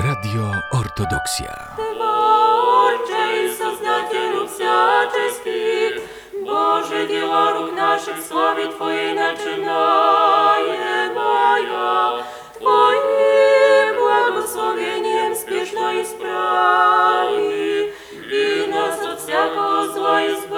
Radio Ortodoksja. Творче и Создателю всяческих, Боже, дела рук наших славе Твоей начинаемая, Твоим благословением спешно исправи, и нас от всякого зла избави,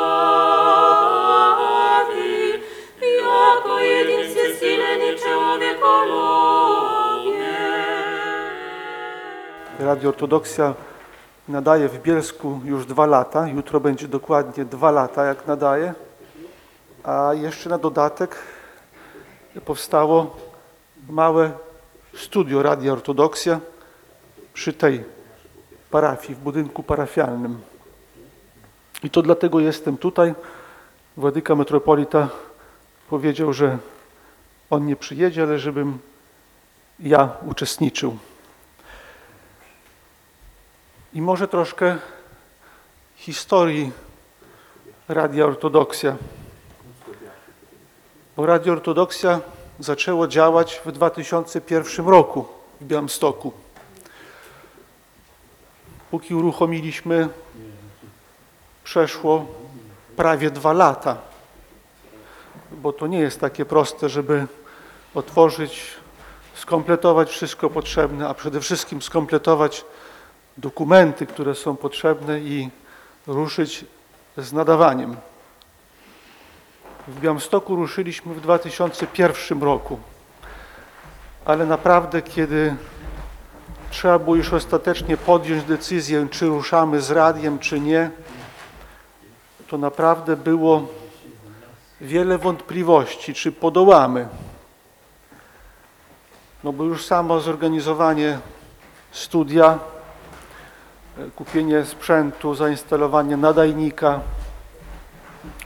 Radio Ortodoksja nadaje w Bielsku już dwa lata. Jutro będzie dokładnie dwa lata, jak nadaje. A jeszcze na dodatek powstało małe studio Radia Ortodoksja przy tej parafii, w budynku parafialnym. I to dlatego jestem tutaj. Władyka metropolita powiedział, że on nie przyjedzie, ale żebym ja uczestniczył. I może troszkę historii Radia Ortodoksja. Bo Radio Ortodoksja zaczęło działać w 2001 roku w Białymstoku. Póki uruchomiliśmy, przeszło prawie dwa lata. Bo to nie jest takie proste, żeby otworzyć, skompletować wszystko potrzebne, a przede wszystkim skompletować dokumenty, które są potrzebne i ruszyć z nadawaniem. W Białymstoku ruszyliśmy w 2001 roku, ale naprawdę kiedy trzeba było już ostatecznie podjąć decyzję, czy ruszamy z radiem, czy nie, to naprawdę było wiele wątpliwości, czy podołamy. No bo już samo zorganizowanie studia, kupienie sprzętu, zainstalowanie nadajnika,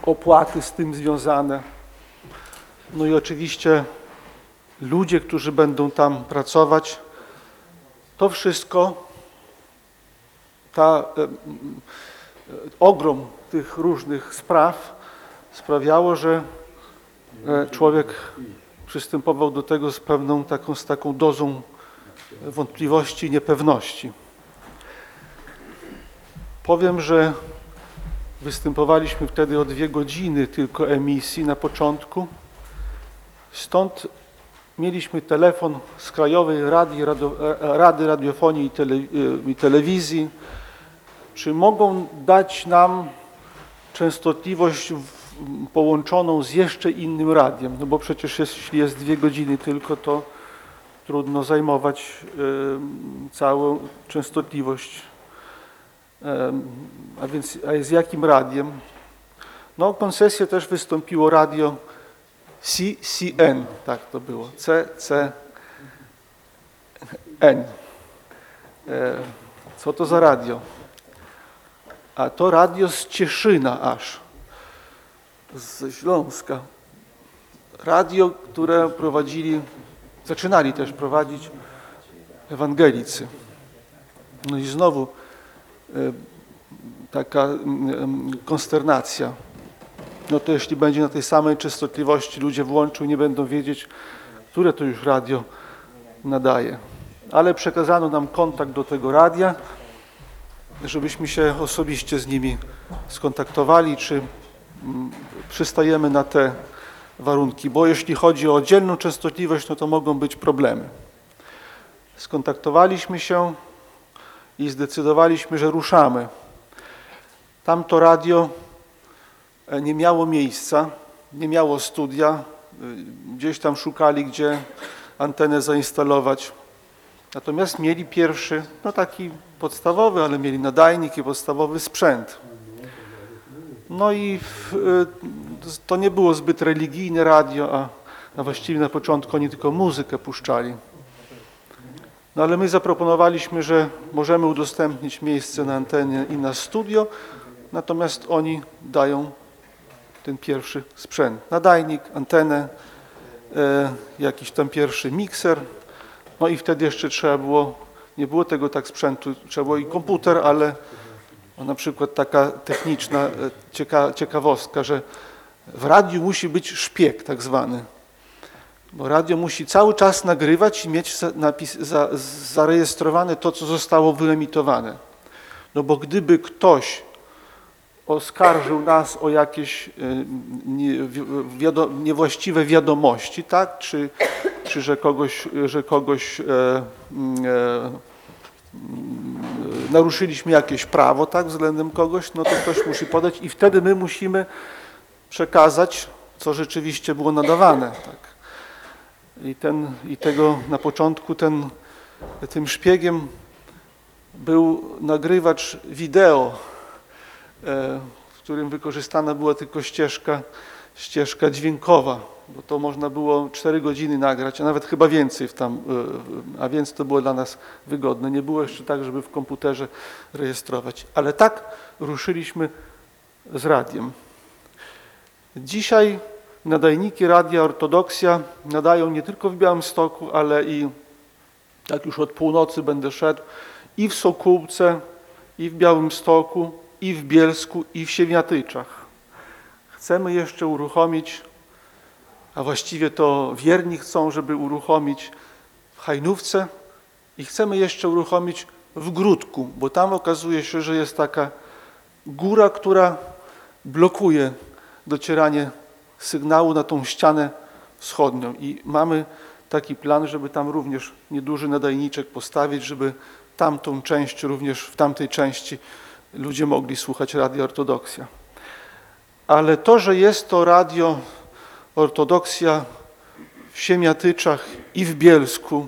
opłaty z tym związane. No i oczywiście ludzie, którzy będą tam pracować, to wszystko, ta, e, e, ogrom tych różnych spraw sprawiało, że e, człowiek przystępował do tego z pewną taką, z taką dozą wątpliwości niepewności. Powiem, że występowaliśmy wtedy o dwie godziny tylko emisji na początku. Stąd mieliśmy telefon z Krajowej Rady, Rady Radiofonii i, i Telewizji, czy mogą dać nam częstotliwość połączoną z jeszcze innym radiem, no bo przecież jest, jeśli jest dwie godziny tylko, to trudno zajmować y, całą częstotliwość A więc a z jakim radiem? No, koncesję też wystąpiło radio CCN, tak to było, CCN. Co to za radio? A to radio z Cieszyna aż, ze Śląska. Radio, które prowadzili, zaczynali też prowadzić ewangelicy. No i znowu taka mm, konsternacja. No to jeśli będzie na tej samej częstotliwości ludzie włączą, nie będą wiedzieć, które to już radio nadaje. Ale przekazano nam kontakt do tego radia, żebyśmy się osobiście z nimi skontaktowali, czy mm, przystajemy na te warunki, bo jeśli chodzi o oddzielną częstotliwość, no to mogą być problemy. Skontaktowaliśmy się i zdecydowaliśmy, że ruszamy. Tamto radio e, nie miało miejsca, nie miało studia. Y, Gdzieś tam szukali, gdzie antenę zainstalować. Natomiast mieli pierwszy, no taki podstawowy, ale mieli nadajnik i podstawowy sprzęt. No i y, to nie było zbyt religijne radio, a właściwie na początku oni tylko muzykę puszczali. No ale my zaproponowaliśmy, że możemy udostępnić miejsce na antenie i na studio, natomiast oni dają ten pierwszy sprzęt. Nadajnik, antenę, e, jakiś tam pierwszy mikser. No i wtedy jeszcze trzeba było, nie było tego tak sprzętu, trzeba było i komputer, ale no, na przykład taka techniczna e, cieka, ciekawostka, że w radiu musi być szpieg tak zwany. Bo radio musi cały czas nagrywać i mieć napis, za, zarejestrowane to, co zostało wyemitowane. No bo gdyby ktoś oskarżył nas o jakieś e, nie, wi- wiado, niewłaściwe wiadomości, tak? Czy, czy że kogoś, że kogoś e, mm, e, naruszyliśmy jakieś prawo, tak, względem kogoś, no to ktoś musi podać i wtedy my musimy przekazać, co rzeczywiście było nadawane, tak. I, ten, I tego na początku ten, tym szpiegiem był nagrywacz wideo, e, w którym wykorzystana była tylko ścieżka, ścieżka dźwiękowa, bo to można było 4 godziny nagrać, a nawet chyba więcej w tam, e, a więc to było dla nas wygodne. Nie było jeszcze tak, żeby w komputerze rejestrować. Ale tak ruszyliśmy z radiem. Dzisiaj nadajniki Radia Ortodoksja nadają nie tylko w Białymstoku, ale i jak już od północy będę szedł, i w Sokółce, i w Białymstoku, i w Bielsku, i w Siemiatyczach. Chcemy jeszcze uruchomić, a właściwie to wierni chcą, żeby uruchomić w Hajnówce i chcemy jeszcze uruchomić w Grudku, bo tam okazuje się, że jest taka góra, która blokuje docieranie sygnału na tą ścianę wschodnią i mamy taki plan, żeby tam również nieduży nadajniczek postawić, żeby tamtą część, również w tamtej części ludzie mogli słuchać Radio Ortodoksja. Ale to, że jest to Radio Ortodoksja w Siemiatyczach i w Bielsku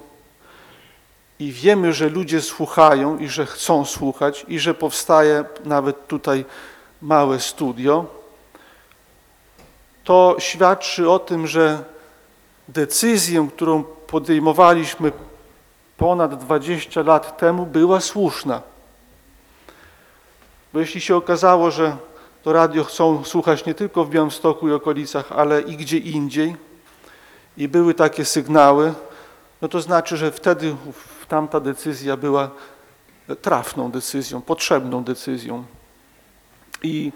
i wiemy, że ludzie słuchają i że chcą słuchać i że powstaje nawet tutaj małe studio, to świadczy o tym, że decyzję, którą podejmowaliśmy ponad 20 lat temu, była słuszna. Bo jeśli się okazało, że to radio chcą słuchać nie tylko w Białymstoku i okolicach, ale i gdzie indziej, i były takie sygnały, no to znaczy, że wtedy tamta decyzja była trafną decyzją, potrzebną decyzją. I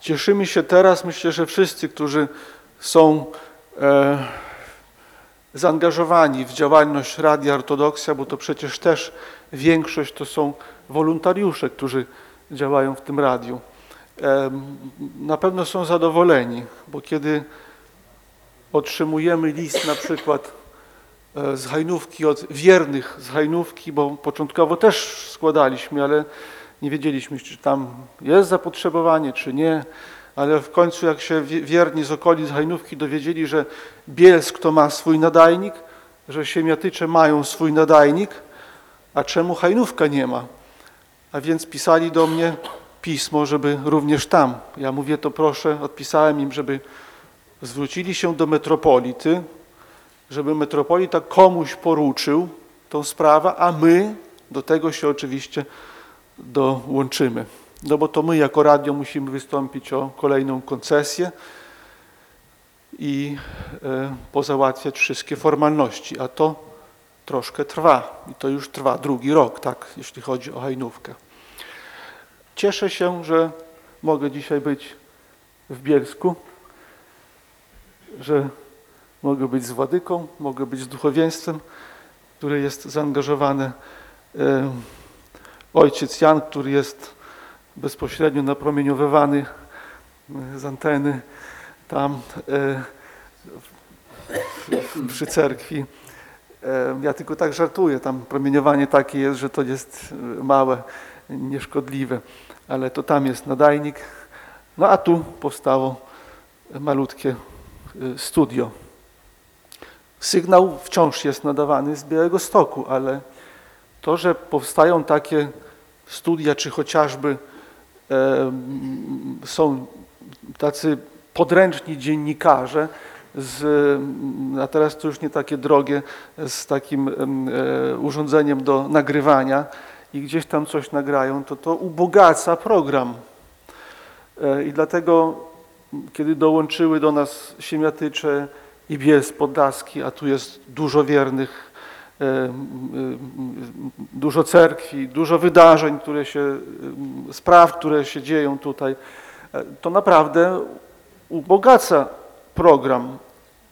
cieszymy się teraz, myślę, że wszyscy, którzy są e, zaangażowani w działalność Radia Ortodoksja, bo to przecież też większość to są wolontariusze, którzy działają w tym radiu. E, na pewno są zadowoleni, bo kiedy otrzymujemy list na przykład e, z Hajnówki od wiernych z Hajnówki, bo początkowo też składaliśmy, ale nie wiedzieliśmy, czy tam jest zapotrzebowanie, czy nie, ale w końcu jak się wie- wierni z okolic Hajnówki dowiedzieli, że Bielsk to ma swój nadajnik, że Siemiatycze mają swój nadajnik, a czemu Hajnówka nie ma? A więc pisali do mnie pismo, żeby również tam. Ja mówię, to proszę, odpisałem im, żeby zwrócili się do metropolity, żeby metropolita komuś poruczył tą sprawę, a my do tego się oczywiście dołączymy. No bo to my jako radio musimy wystąpić o kolejną koncesję i e, pozałatwiać wszystkie formalności, a to troszkę trwa i to już trwa drugi rok, tak, jeśli chodzi o Hajnówkę. Cieszę się, że mogę dzisiaj być w Bielsku, że mogę być z Władyką, mogę być z duchowieństwem, które jest zaangażowane. Ojciec Jan, który jest bezpośrednio napromieniowywany e, z anteny tam e, przy cerkwi. E, Ja tylko tak żartuję, tam promieniowanie takie jest, że to jest małe, nieszkodliwe, ale to tam jest nadajnik. No a tu powstało malutkie studio. Sygnał wciąż jest nadawany z Białego Stoku, ale to, że powstają takie studia, czy chociażby e, są tacy podręczni dziennikarze, z, a teraz to już nie takie drogie, z takim e, urządzeniem do nagrywania i gdzieś tam coś nagrają, to to ubogaca program. E, I dlatego, kiedy dołączyły do nas Siemiatycze i Bielsk Podlaski, a tu jest dużo wiernych, dużo cerkwi, dużo wydarzeń, które się, spraw, które się dzieją tutaj, e, to naprawdę ubogaca program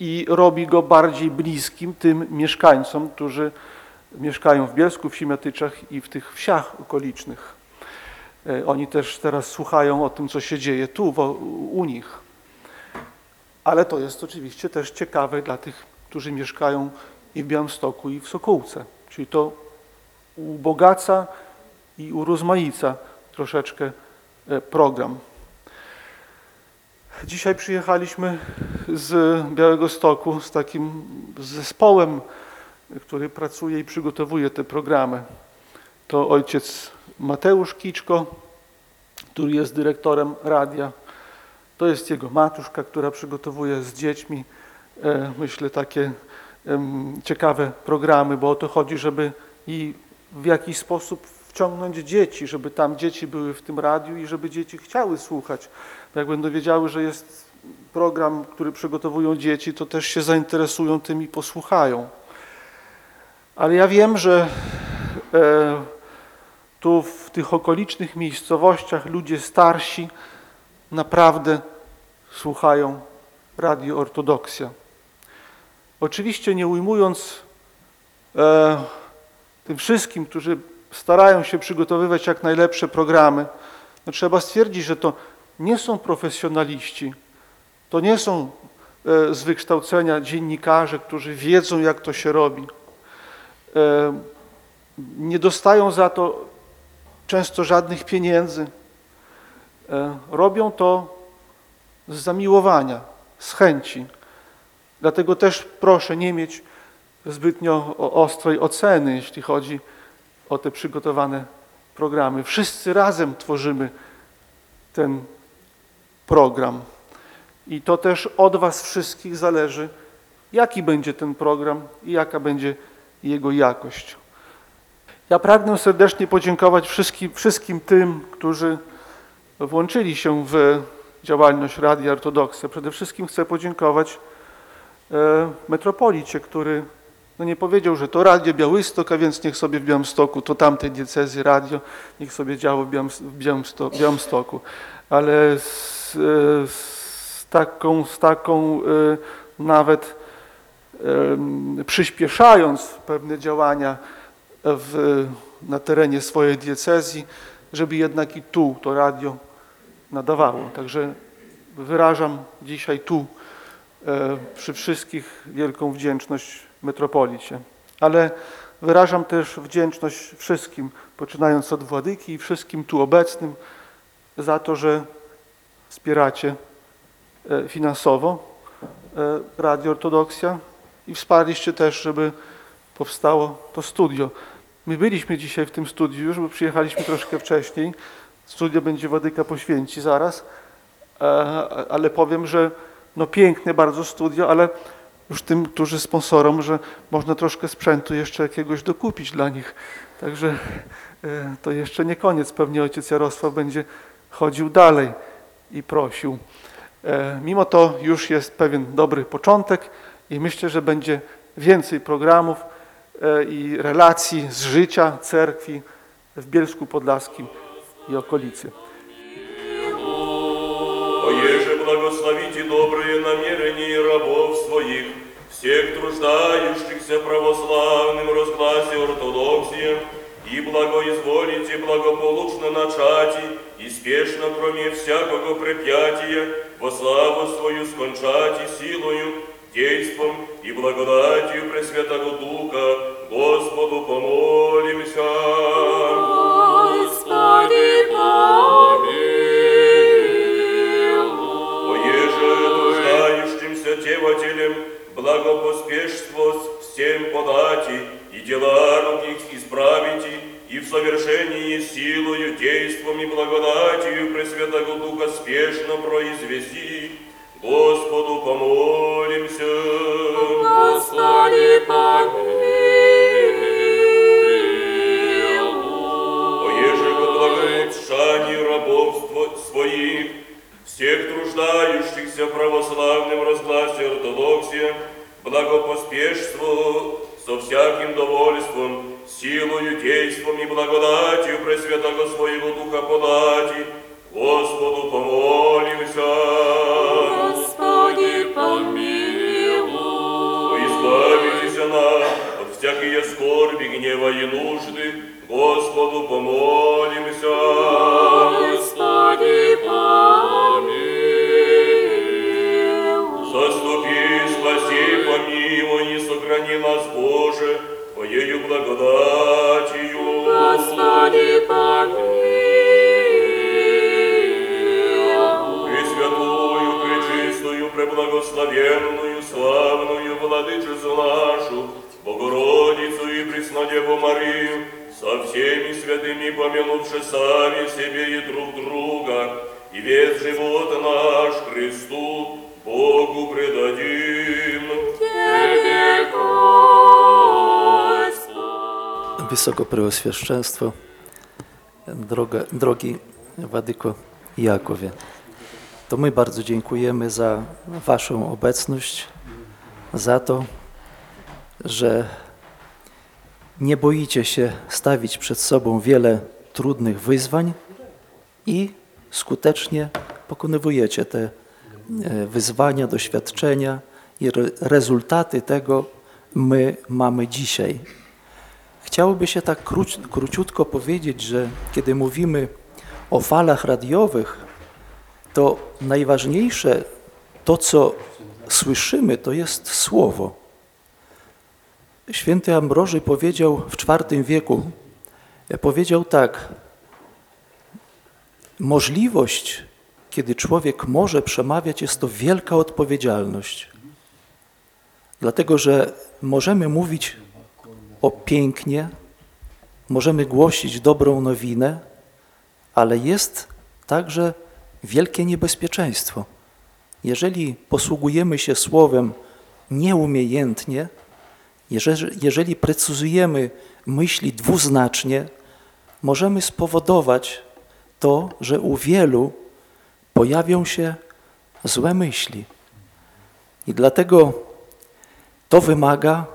i robi go bardziej bliskim tym mieszkańcom, którzy mieszkają w Bielsku, w Siemiatyczach i w tych wsiach okolicznych. E, Oni też teraz słuchają o tym, co się dzieje tu, wo- u nich. Ale to jest oczywiście też ciekawe dla tych, którzy mieszkają i w Białymstoku, i w Sokółce. Czyli to ubogaca i urozmaica troszeczkę e, program. Dzisiaj przyjechaliśmy z Białego Stoku z takim zespołem, który pracuje i przygotowuje te programy. To ojciec Mateusz Kiczko, który jest dyrektorem radia. To jest jego matuszka, która przygotowuje z dziećmi, e, myślę, takie ciekawe programy, bo o to chodzi, żeby i w jakiś sposób wciągnąć dzieci, żeby tam dzieci były w tym radiu i żeby dzieci chciały słuchać. Jak będą wiedziały, że jest program, który przygotowują dzieci, to też się zainteresują tym i posłuchają. Ale ja wiem, że e, tu w tych okolicznych miejscowościach ludzie starsi naprawdę słuchają Radio Ortodoksja. Oczywiście nie ujmując e, tym wszystkim, którzy starają się przygotowywać jak najlepsze programy, no trzeba stwierdzić, że to nie są profesjonaliści, to nie są e, z wykształcenia dziennikarze, którzy wiedzą, jak to się robi. E, nie dostają za to często żadnych pieniędzy. E, robią to z zamiłowania, z chęci. Dlatego też proszę nie mieć zbytnio ostrej oceny, jeśli chodzi o te przygotowane programy. Wszyscy razem tworzymy ten program. I to też od Was wszystkich zależy, jaki będzie ten program i jaka będzie jego jakość. Ja pragnę serdecznie podziękować wszystkim, wszystkim tym, którzy włączyli się w działalność Radia Ortodoksja. Przede wszystkim chcę podziękować metropolicie, który no nie powiedział, że to Radio Białystok, a więc niech sobie w Białymstoku, to tamtej diecezy radio, niech sobie działo w, Białym, w Białymsto, Białymstoku. Ale z, e, z taką, z taką e, nawet przyspieszając pewne działania w, na terenie swojej diecezji, żeby jednak i tu to radio nadawało. Także wyrażam dzisiaj tu e, przy wszystkich wielką wdzięczność metropolicie. Ale wyrażam też wdzięczność wszystkim, poczynając od Władyki i wszystkim tu obecnym za to, że wspieracie e, finansowo e, Radio Ortodoksja i wsparliście też, żeby powstało to studio. My byliśmy dzisiaj w tym studiu już, bo przyjechaliśmy troszkę wcześniej. Studio będzie Wadyka poświęci zaraz, e, ale powiem, że no piękne bardzo studio, ale już tym, którzy sponsorom, że można troszkę sprzętu jeszcze jakiegoś dokupić dla nich. Także e, to jeszcze nie koniec. Pewnie ojciec Jarosław będzie chodził dalej i prosił. E, mimo to już jest pewien dobry początek i myślę, że będzie więcej programów e, i relacji z życia cerkwi w Bielsku Podlaskim i okolicy. Jerzy добрые намерения рабов своих, всех труждающихся православным разгласе ортодоксия, и благоизволите благополучно начати, и спешно, кроме всякого препятия, во славу свою скончати силою, действом и благодатью Пресвятого Духа, Господу помолимся. Господи, помилуй. Нуждающимся девателям благопоспешство всем подати, и дела рук их исправите, и в совершении силою, действом и благодатью Пресвятого Духа спешно произвести, Господу помолимся. Господи, помилуй. Оеже ко благоутшанию рабов сво- своих, всех труждающихся в православном разгласе ортодоксия, благопоспешству со всяким довольством, силою, действом и благодатью Пресвятого Своего Духа подати, Господу помолимся. Господи, помилуй. всякие скорби, гнева и нужды, Господу помолимся. Господи, помилуй. Нас, Боже, Твоею благодатью. Господи, помилуй. Пресвятую, пречистую, преблагословенную, славную Владычицу нашу, Богородицу и Преснодеву Марию, со всеми святыми помянувши сами себе и друг друга, и весь живот наш Христу Богу предадим. Wysoko Preoswieszczeństwo, drogi Wadyko Jakowie, to my bardzo dziękujemy za Waszą obecność, za to, że nie boicie się stawić przed sobą wiele trudnych wyzwań i skutecznie pokonywujecie te e, wyzwania, doświadczenia i re- rezultaty tego my mamy dzisiaj. Chciałoby się tak króci, króciutko powiedzieć, że kiedy mówimy o falach radiowych, to najważniejsze to, co słyszymy, to jest słowo. Święty Ambroży powiedział w IV wieku, powiedział tak, możliwość, kiedy człowiek może przemawiać, jest to wielka odpowiedzialność. Dlatego, że możemy mówić o pięknie, możemy głosić dobrą nowinę, ale jest także wielkie niebezpieczeństwo. Jeżeli posługujemy się słowem nieumiejętnie, jeżeli, precyzujemy myśli dwuznacznie, możemy spowodować to, że u wielu pojawią się złe myśli. I dlatego to wymaga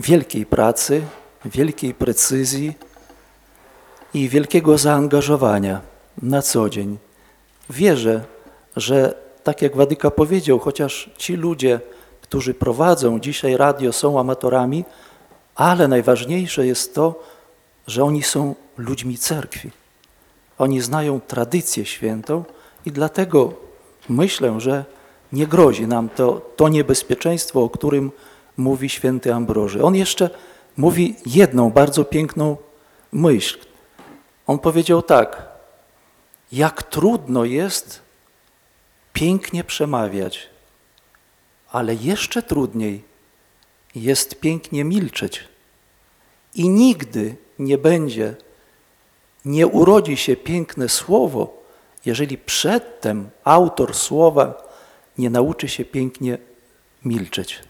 wielkiej pracy, wielkiej precyzji i wielkiego zaangażowania na co dzień. Wierzę, że tak jak Wadyka powiedział, chociaż ci ludzie, którzy prowadzą dzisiaj radio, są amatorami, ale najważniejsze jest to, że oni są ludźmi cerkwi. Oni znają tradycję świętą i dlatego myślę, że nie grozi nam to, to niebezpieczeństwo, o którym mówi święty Ambroży. On jeszcze mówi jedną bardzo piękną myśl. On powiedział tak, jak trudno jest pięknie przemawiać, ale jeszcze trudniej jest pięknie milczeć. I nigdy nie będzie, nie urodzi się piękne słowo, jeżeli przedtem autor słowa nie nauczy się pięknie milczeć.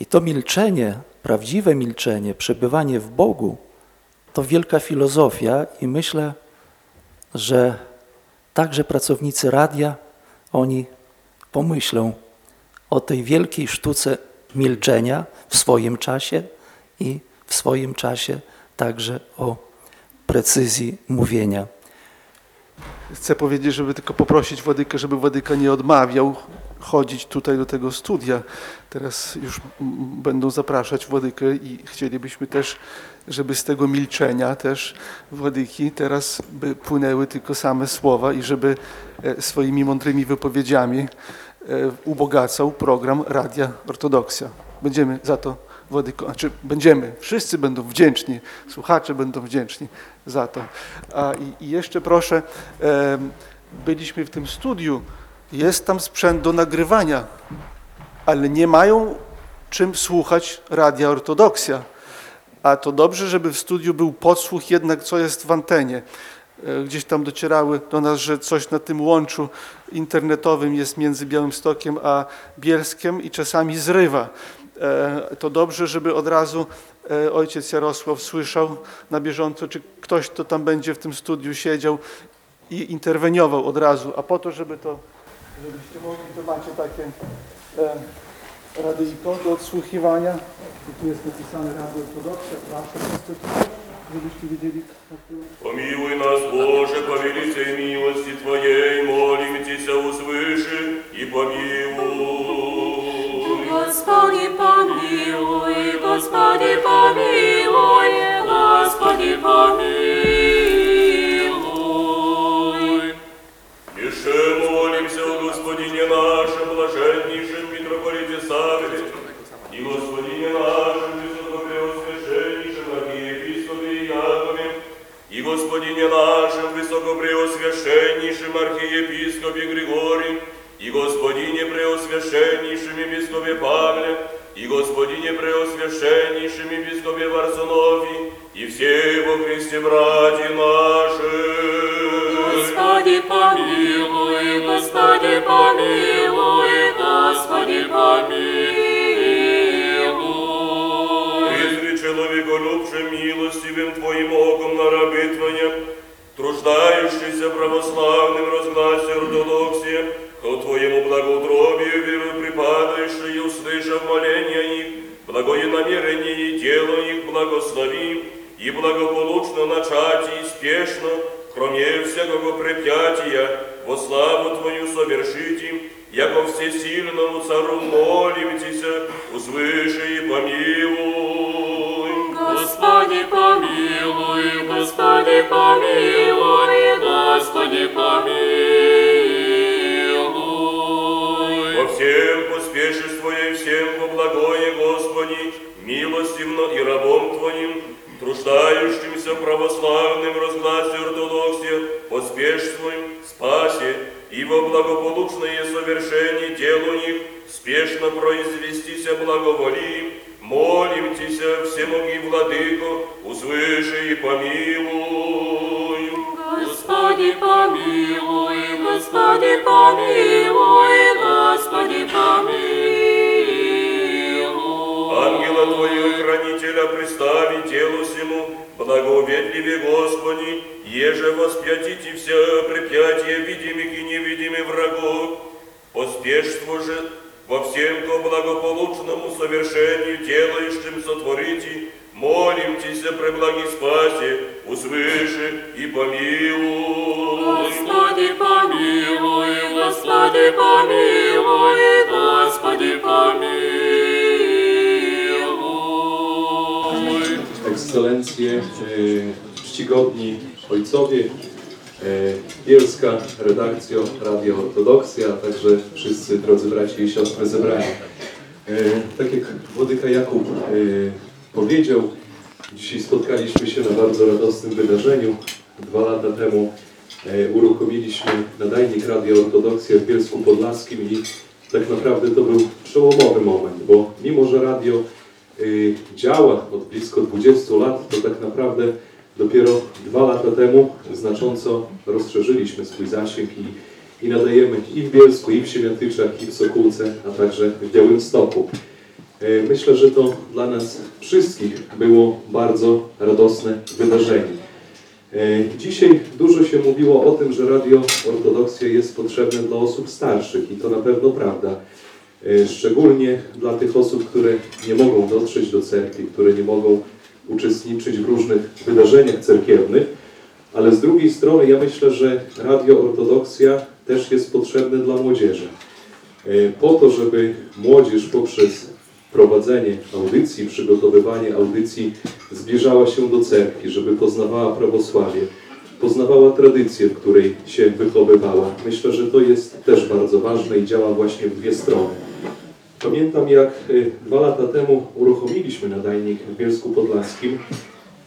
I to milczenie, prawdziwe milczenie, przebywanie w Bogu, to wielka filozofia i myślę, że także pracownicy radia, oni pomyślą o tej wielkiej sztuce milczenia w swoim czasie i w swoim czasie także o precyzji mówienia. Chcę powiedzieć, żeby tylko poprosić Władykę, żeby Władyka nie odmawiał chodzić tutaj do tego studia. Teraz już będą zapraszać Władykę i chcielibyśmy też, żeby z tego milczenia też Władyki teraz by płynęły tylko same słowa i żeby e, swoimi mądrymi wypowiedziami e, ubogacał program Radia Ortodoksja. Będziemy za to Znaczy będziemy, wszyscy będą wdzięczni, słuchacze będą wdzięczni za to. A, i, I jeszcze proszę, em, byliśmy w tym studiu, jest tam sprzęt do nagrywania, ale nie mają czym słuchać Radia Ortodoksja. A to dobrze, żeby w studiu był podsłuch jednak, co jest w antenie. E, Gdzieś tam docierały do nas, że coś na tym łączu internetowym jest między Białymstokiem a Bielskiem i czasami zrywa. E, To dobrze, żeby od razu e, ojciec Jarosław słyszał na bieżąco, czy ktoś, kto tam będzie w tym studiu siedział i interweniował od razu. A po to, żeby to, żebyście mogli, to macie takie e, radyjko do odsłuchiwania. I tu jest napisane Radio Ortodoksja, proszę wszyscy tutaj, żebyście wiedzieli, jak to Помилуй нас, Боже, по великой милости Твоей, молим Тебя, услыши и помилуй. Господи помилуй, Господи помилуй, Господи помилуй. Еще молимся о Господине нашем, блаженнейшем митрополите Савве, и Господине нашем, высокопреосвященнейшем архиепископе Якове, и Господине нашем, высокопреосвященнейшем архиепископе Григории, и Господине преосвященнейшем епископе Павле, и Господине преосвященнейшем епископе Варсонофе, и все во Христе братья наши. Господи помилуй, Господи помилуй, Господи помилуй. Призри человеколюбшим милостивым Твоим оком на рабы Твоя, труждающийся православным разгласе ортодоксия, ко Твоему благоутробию веру припадающие, услышав моления их, благое намерение и дело их благослови, и благополучно начать и спешно, кроме всякого препятия, во славу Твою совершите, яко всесильному цару молимтеся, услыши и помилуй. Господи помилуй, Господи помилуй, Господи помилуй. Czcigodni ojcowie, e, Bielska redakcjo Radio Ortodoksja, a także wszyscy drodzy bracia i siostry zebrani. E, Tak jak Włodyka Jakub e, powiedział, dzisiaj spotkaliśmy się na bardzo radosnym wydarzeniu. Dwa lata temu uruchomiliśmy nadajnik Radio Ortodoksja w Bielsku Podlaskim i tak naprawdę to był przełomowy moment, bo mimo, że radio działa od blisko 20 lat, to tak naprawdę dopiero dwa lata temu znacząco rozszerzyliśmy swój zasięg i, i nadajemy i w Bielsku, i w Siemiatyczach, i w Sokółce, a także w Białymstoku. Y, Myślę, że to dla nas wszystkich było bardzo radosne wydarzenie. E, Dzisiaj dużo się mówiło o tym, że radio ortodoksja jest potrzebne dla osób starszych i to na pewno prawda. E, Szczególnie dla tych osób, które nie mogą dotrzeć do cerkwi, które nie mogą uczestniczyć w różnych wydarzeniach cerkiewnych, ale z drugiej strony ja myślę, że radio ortodoksja też jest potrzebne dla młodzieży. E, Po to, żeby młodzież poprzez prowadzenie audycji, przygotowywanie audycji zbliżała się do cerkwi, żeby poznawała prawosławie, poznawała tradycję, w której się wychowywała. Myślę, że to jest też bardzo ważne i działa właśnie w dwie strony. Pamiętam, jak y, dwa lata temu uruchomiliśmy nadajnik w Bielsku Podlaskim.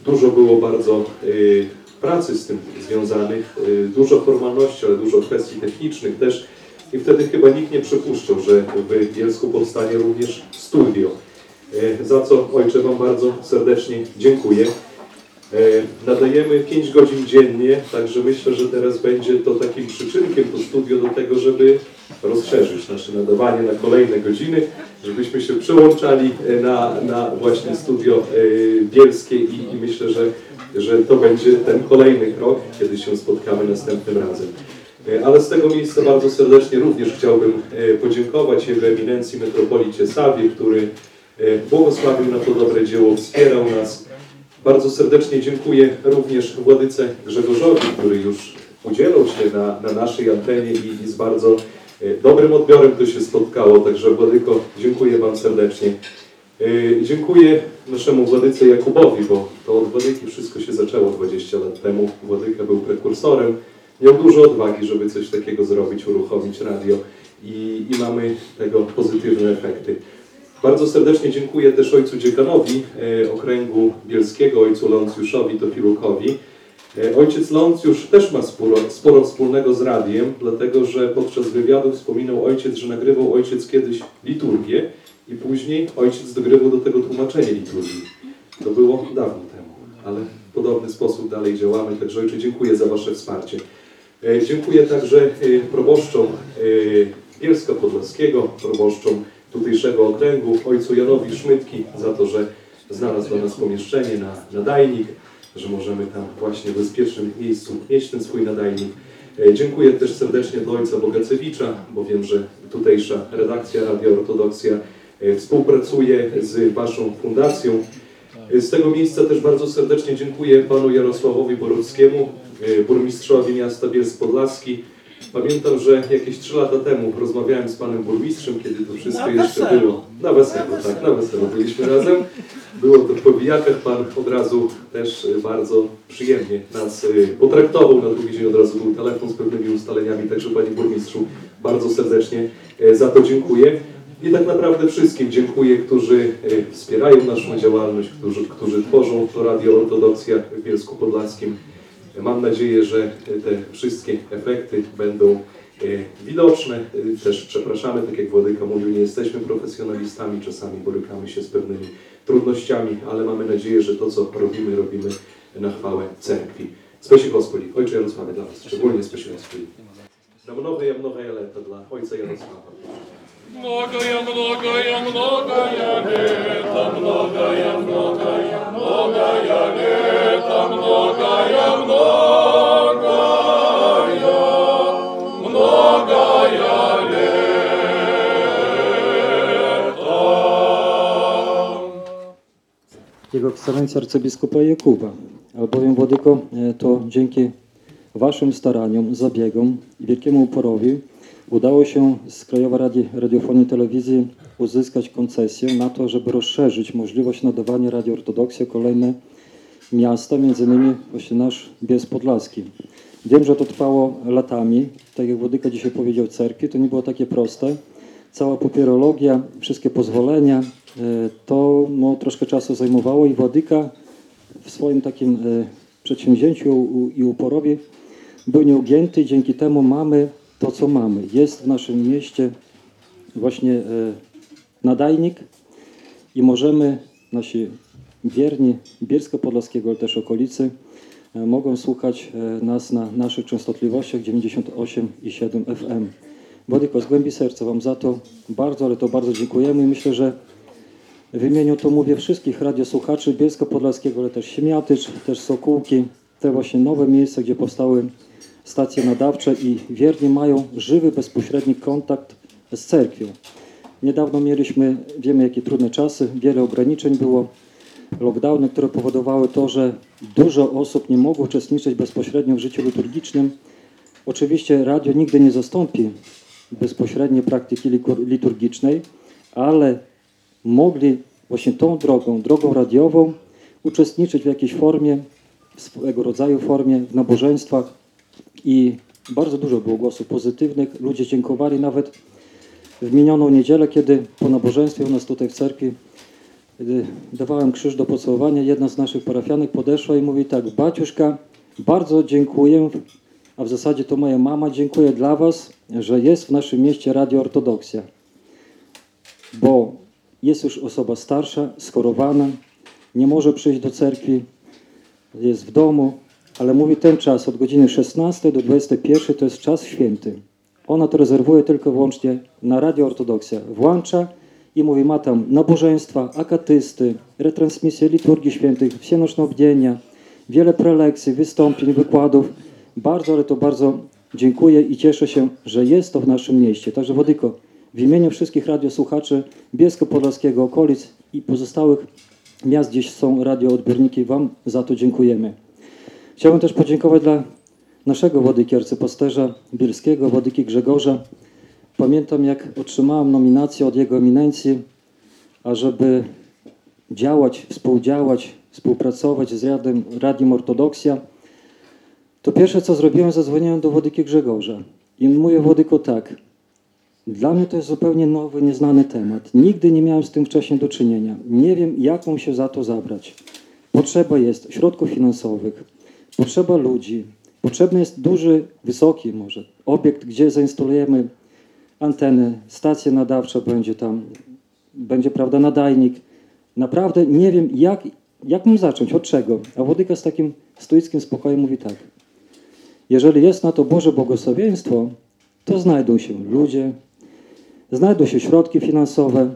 Dużo było bardzo y, pracy z tym związanych, y, dużo formalności, ale dużo kwestii technicznych też. I wtedy chyba nikt nie przypuszczał, że w Bielsku powstanie również studio. E, Za co Ojcze Wam bardzo serdecznie dziękuję. E, Nadajemy 5 godzin dziennie, także myślę, że teraz będzie to takim przyczynkiem to studio do tego, żeby rozszerzyć nasze nadawanie na kolejne godziny, żebyśmy się przełączali na, na właśnie studio bielskie i, i myślę, że, że to będzie ten kolejny krok, kiedy się spotkamy następnym razem. E, Ale z tego miejsca bardzo serdecznie również chciałbym e, podziękować Jego Eminencji Metropolicie Sawie, który e, błogosławił na to dobre dzieło, wspierał nas. Bardzo serdecznie dziękuję również Władyce Grzegorzowi, który już udzielał się na, na naszej antenie i, i z bardzo dobrym odbiorem to się spotkało, także Władyko, dziękuję Wam serdecznie. E, Dziękuję naszemu Władyce Jakubowi, bo to od Władyki wszystko się zaczęło 20 lat temu. Władyka był prekursorem, miał dużo odwagi, żeby coś takiego zrobić, uruchomić radio i, i mamy tego pozytywne efekty. Bardzo serdecznie dziękuję też ojcu dziekanowi e, okręgu bielskiego, ojcu Leoncjuszowi Tofilukowi. E, Ojciec Leoncjusz też ma sporo, sporo wspólnego z radiem, dlatego że podczas wywiadu wspominał ojciec, że nagrywał ojciec kiedyś liturgię i później ojciec dogrywał do tego tłumaczenie liturgii. To było dawno temu, ale w podobny sposób dalej działamy, także ojcze dziękuję za Wasze wsparcie. E, Dziękuję także e, proboszczom e, Bielska Podlaskiego, proboszczom tutejszego okręgu, ojcu Janowi Szmytki za to, że znalazł dla nas pomieszczenie na nadajnik, że możemy tam właśnie w bezpiecznym miejscu mieć ten swój nadajnik. Dziękuję też serdecznie dla ojca Bogacewicza, bo wiem, że tutejsza redakcja Radio Ortodoksja współpracuje z Waszą fundacją. E, Z tego miejsca też bardzo serdecznie dziękuję panu Jarosławowi Boruckiemu, e, burmistrzowi miasta Bielsk Podlaski. Pamiętam, że jakieś trzy lata temu rozmawiałem z panem burmistrzem, kiedy to wszystko jeszcze było. Na weselu, tak, na weselu byliśmy razem. Było to w powijakach, pan od razu też e, bardzo przyjemnie nas e, potraktował. Na drugi dzień od razu był telefon z pewnymi ustaleniami, także panie burmistrzu bardzo serdecznie e, za to dziękuję. I tak naprawdę wszystkim dziękuję, którzy e, wspierają naszą działalność, którzy, którzy tworzą to Radio Ortodoksja w Bielsku Podlaskim. Mam nadzieję, że te wszystkie efekty będą e, widoczne. E, Też przepraszamy, tak jak Władyka mówił, nie jesteśmy profesjonalistami, czasami borykamy się z pewnymi trudnościami, ale mamy nadzieję, że to, co robimy, robimy na chwałę cerkwi. Spasi Gospodzi, Ojcze Jarosławie dla Was, szczególnie spasi Gospodzi. Na mnogie, mnogie lata dla Ojca Jarosława. Многое, многое, многое лето, многое, многое, многое лето, многое, многое, многое лето. Jego ekscelencja arcybiskupa Jakuba, albowiem Władyko, e, to dzięki Waszym staraniom, zabiegom i wielkiemu uporowi udało się z Krajowej Rady Radiofonii i Telewizji uzyskać koncesję na to, żeby rozszerzyć możliwość nadawania Radio Ortodoksja kolejne miasta, między innymi właśnie nasz Bies Podlaski. Wiem, że to trwało latami, tak jak Władyka dzisiaj powiedział cerkwi, to nie było takie proste. Cała papierologia, wszystkie pozwolenia, e, to no, troszkę czasu zajmowało i Władyka w swoim takim e, przedsięwzięciu i uporowi był nieugięty i dzięki temu mamy to, co mamy. Jest w naszym mieście właśnie e, nadajnik i możemy, nasi wierni Bielsko-Podlaskiego, ale też okolicy, e, mogą słuchać e, nas na naszych częstotliwościach 98,7 FM. Władyko, z głębi serca Wam za to bardzo, ale to bardzo dziękujemy i myślę, że w imieniu to mówię wszystkich radiosłuchaczy Bielsko-Podlaskiego, ale też Siemiatycz, też Sokółki, te właśnie nowe miejsca, gdzie powstały stacje nadawcze i wierni mają żywy, bezpośredni kontakt z cerkwią. Niedawno mieliśmy, wiemy jakie trudne czasy, wiele ograniczeń było, lockdowny, które powodowały to, że dużo osób nie mogło uczestniczyć bezpośrednio w życiu liturgicznym. Oczywiście radio nigdy nie zastąpi bezpośredniej praktyki liturgicznej, ale mogli właśnie tą drogą, drogą radiową, uczestniczyć w jakiejś formie, w swego rodzaju formie, w nabożeństwach i bardzo dużo było głosów pozytywnych. Ludzie dziękowali nawet w minioną niedzielę, kiedy po nabożeństwie u nas tutaj w cerkwi kiedy dawałem krzyż do pocałowania, jedna z naszych parafianek podeszła i mówi tak, Baciuszka, bardzo dziękuję, a w zasadzie to moja mama, dziękuję dla Was, że jest w naszym mieście Radio Ortodoksja, bo jest już osoba starsza, schorowana, nie może przyjść do cerkwi, jest w domu, ale mówi ten czas od godziny 16 do 21 to jest czas święty. Ona to rezerwuje tylko wyłącznie na Radio Ortodoksja. Włącza i mówi, ma tam nabożeństwa, akatysty, retransmisje liturgii świętych, wsienoczne obdzienia, wiele prelekcji, wystąpień, wykładów. Bardzo, ale to bardzo dziękuję i cieszę się, że jest to w naszym mieście. Także Wodyko, w imieniu wszystkich radiosłuchaczy Bielsko-Podlaskiego, okolic i pozostałych miast, gdzieś są radioodbiorniki, Wam za to dziękujemy. Chciałbym też podziękować dla naszego Władyki arcypasterza bielskiego, Władyki Grzegorza, pamiętam jak otrzymałem nominację od jego eminencji, ażeby działać, współdziałać, współpracować z Radiem, Radiem Ortodoksja, to pierwsze co zrobiłem, zadzwoniłem do Włodyki Grzegorza i mówię Włodyko tak, dla mnie to jest zupełnie nowy, nieznany temat. Nigdy nie miałem z tym wcześniej do czynienia. Nie wiem, jak mam się za to zabrać. Potrzeba jest środków finansowych, potrzeba ludzi, potrzebny jest duży, wysoki może obiekt, gdzie zainstalujemy antenę, stacja nadawcza będzie tam, będzie, prawda, nadajnik. Naprawdę nie wiem, jak, jak mam zacząć, od czego. A Włodyka z takim stoickim spokojem mówi tak. Jeżeli jest na to Boże błogosławieństwo, to znajdą się ludzie, znajdą się środki finansowe,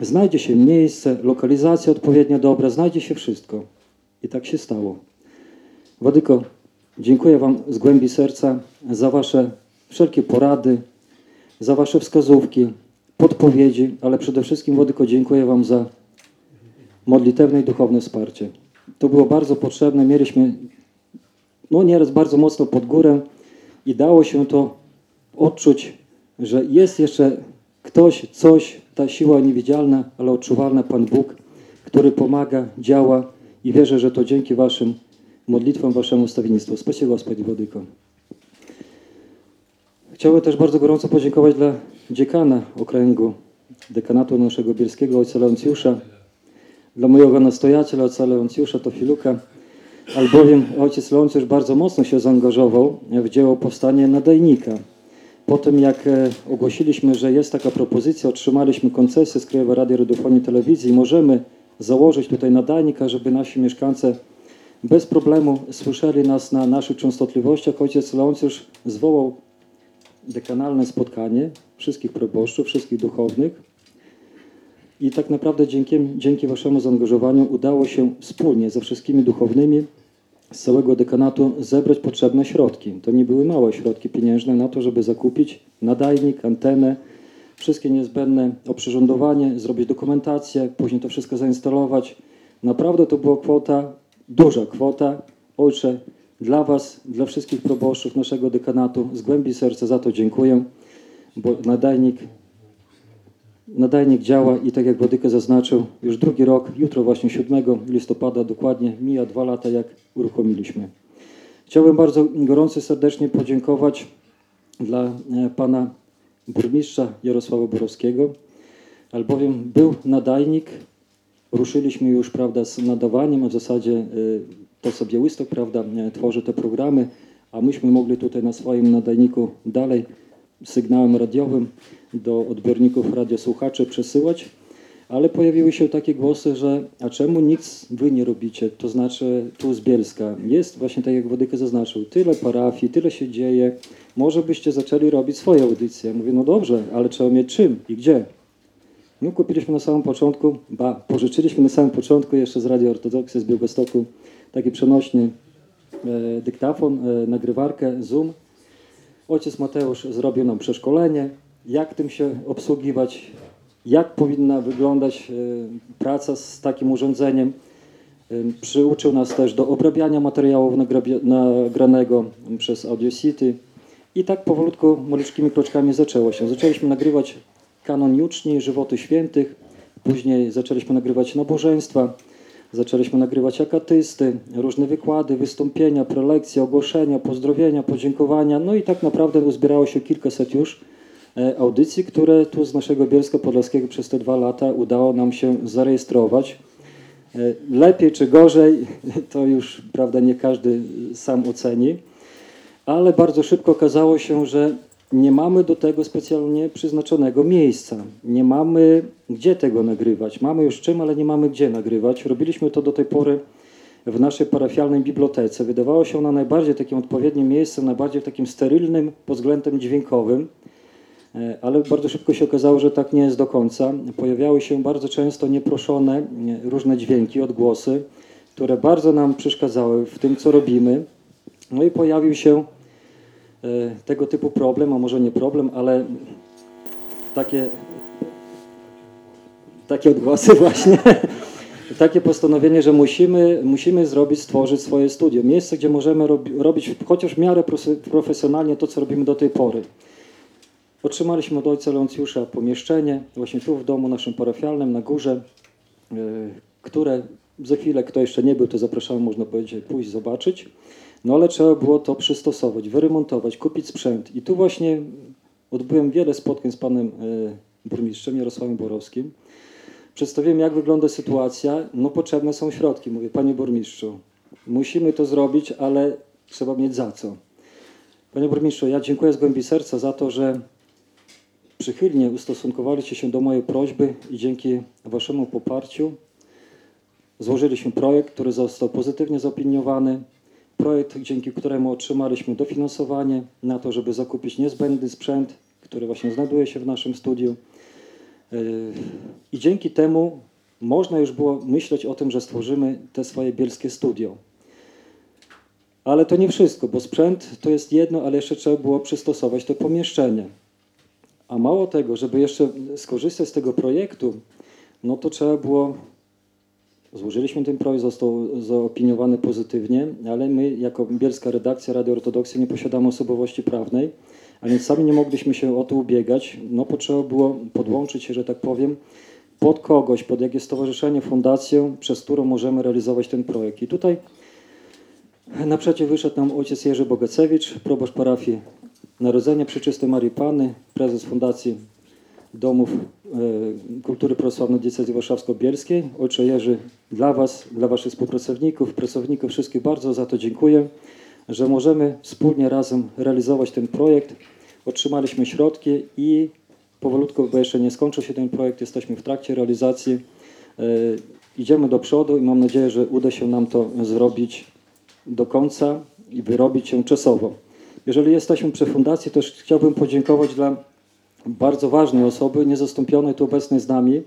znajdzie się miejsce, lokalizacja odpowiednio dobra, znajdzie się wszystko. I tak się stało. Władyko, dziękuję Wam z głębi serca za Wasze wszelkie porady, za Wasze wskazówki, podpowiedzi, ale przede wszystkim, Władyko, dziękuję Wam za modlitewne i duchowne wsparcie. To było bardzo potrzebne. Mieliśmy no nieraz bardzo mocno pod górę i dało się to odczuć, że jest jeszcze ktoś, coś, ta siła niewidzialna, ale odczuwalna, Pan Bóg, który pomaga, działa i wierzę, że to dzięki Waszym modlitwom, Waszemu stawiennictwu. Spasibo Gospodzi Wodyko. Chciałbym też bardzo gorąco podziękować dla dziekana okręgu dekanatu naszego bielskiego, ojca Leoncjusza, dla mojego nastojaciela, ojca Leoncjusza Tofiluka, albowiem ojciec Leoncjusz bardzo mocno się zaangażował w dzieło powstania nadajnika. Po tym jak e, ogłosiliśmy, że jest taka propozycja, otrzymaliśmy koncesję z Krajowej Rady Radiofonii i Telewizji możemy założyć tutaj nadajnik, żeby nasi mieszkańcy bez problemu słyszeli nas na naszych częstotliwościach. Ojciec Leoncjusz zwołał dekanalne spotkanie wszystkich proboszczów, wszystkich duchownych i tak naprawdę dzięki, dzięki Waszemu zaangażowaniu udało się wspólnie ze wszystkimi duchownymi z całego dekanatu zebrać potrzebne środki. To nie były małe środki pieniężne na to, żeby zakupić nadajnik, antenę, wszystkie niezbędne oprzyrządowanie, zrobić dokumentację, później to wszystko zainstalować. Naprawdę to była kwota, duża kwota. Ojcze, dla Was, dla wszystkich proboszczów naszego dekanatu z głębi serca za to dziękuję, bo nadajnik Nadajnik działa i tak jak Władyka zaznaczył, już drugi rok, jutro właśnie 7 listopada dokładnie, mija dwa lata jak uruchomiliśmy. Chciałbym bardzo gorąco serdecznie podziękować dla e, pana burmistrza Jarosława Borowskiego, albowiem był nadajnik, ruszyliśmy już prawda, z nadawaniem, a w zasadzie e, to sobie Łystok prawda, e, tworzy te programy, a myśmy mogli tutaj na swoim nadajniku dalej sygnałem radiowym do odbiorników radiosłuchaczy przesyłać, ale pojawiły się takie głosy, że a czemu nic wy nie robicie, to znaczy tu z Bielska. Jest właśnie tak jak Wodyka zaznaczył, tyle parafii, tyle się dzieje, może byście zaczęli robić swoje audycje. Mówię, no dobrze, ale trzeba mieć czym i gdzie. My kupiliśmy na samym początku, ba, pożyczyliśmy na samym początku jeszcze z Radio Ortodoksy z Białegostoku taki przenośny e, dyktafon, e, nagrywarkę Zoom. Ojciec Mateusz zrobił nam przeszkolenie, jak tym się obsługiwać, jak powinna wyglądać e, praca z takim urządzeniem. E, Przyuczył nas też do obrabiania nagrabia- nagranego przez Audio City. I tak powolutku, maliczkimi kroczkami zaczęło się. Zaczęliśmy nagrywać kanon juczni, żywoty świętych, później zaczęliśmy nagrywać nabożeństwa, zaczęliśmy nagrywać akatysty, różne wykłady, wystąpienia, prelekcje, ogłoszenia, pozdrowienia, podziękowania. No i tak naprawdę uzbierało się kilkaset już e, audycji, które tu z naszego Bielska Podlaskiego przez te dwa lata udało nam się zarejestrować. E, Lepiej czy gorzej, to już prawda nie każdy sam oceni, ale bardzo szybko okazało się, że nie mamy do tego specjalnie przeznaczonego miejsca. Nie mamy gdzie tego nagrywać. Mamy już czym, ale nie mamy gdzie nagrywać. Robiliśmy to do tej pory w naszej parafialnej bibliotece. Wydawało się ona najbardziej takim odpowiednim miejscem, najbardziej takim sterylnym pod względem dźwiękowym. E, Ale bardzo szybko się okazało, że tak nie jest do końca. Pojawiały się bardzo często nieproszone e, różne dźwięki, odgłosy, które bardzo nam przeszkadzały w tym, co robimy. No i pojawił się tego typu problem, a może nie problem, ale takie, takie odgłosy właśnie, takie postanowienie, że musimy, musimy zrobić, stworzyć swoje studio. Miejsce, gdzie możemy robi, robić chociaż w miarę profe- profesjonalnie to, co robimy do tej pory. Otrzymaliśmy od ojca Leoncjusza pomieszczenie właśnie tu w domu naszym parafialnym na górze, e, które za chwilę, kto jeszcze nie był, to zapraszamy, można powiedzieć, pójść zobaczyć. No ale trzeba było to przystosować, wyremontować, kupić sprzęt. I tu właśnie odbyłem wiele spotkań z panem e, burmistrzem Jarosławem Borowskim. Przedstawiłem, jak wygląda sytuacja. No potrzebne są środki. Mówię, panie burmistrzu, musimy to zrobić, ale trzeba mieć za co. Panie burmistrzu, ja dziękuję z głębi serca za to, że przychylnie ustosunkowaliście się do mojej prośby i dzięki waszemu poparciu złożyliśmy projekt, który został pozytywnie zaopiniowany. Projekt, dzięki któremu otrzymaliśmy dofinansowanie na to, żeby zakupić niezbędny sprzęt, który właśnie znajduje się w naszym studiu. Yy, I dzięki temu można już było myśleć o tym, że stworzymy te swoje bielskie studio. Ale to nie wszystko, bo sprzęt to jest jedno, ale jeszcze trzeba było przystosować to pomieszczenie. A mało tego, żeby jeszcze skorzystać z tego projektu, no to trzeba było Złożyliśmy ten projekt, został zaopiniowany pozytywnie, ale my jako bielska redakcja Radio Ortodoksja nie posiadamy osobowości prawnej, a więc sami nie mogliśmy się o to ubiegać. No potrzeba było podłączyć się, że tak powiem, pod kogoś, pod jakieś stowarzyszenie, fundację, przez którą możemy realizować ten projekt. I tutaj naprzeciw wyszedł nam ojciec Jerzy Bogacewicz, proboszcz parafii Narodzenia Przeczystej Marii Panny, prezes Fundacji Domów e, Kultury Prawosławnej Diecezji Warszawsko-Bielskiej. Ojcze Jerzy, dla Was, dla Waszych współpracowników, pracowników wszystkich bardzo za to dziękuję, że możemy wspólnie razem realizować ten projekt. Otrzymaliśmy środki i powolutku, bo jeszcze nie skończył się ten projekt, jesteśmy w trakcie realizacji. E, Idziemy do przodu i mam nadzieję, że uda się nam to zrobić do końca i wyrobić się czasowo. Jeżeli jesteśmy przy fundacji, to też chciałbym podziękować dla bardzo ważnej osoby, niezastąpionej tu obecnej z nami,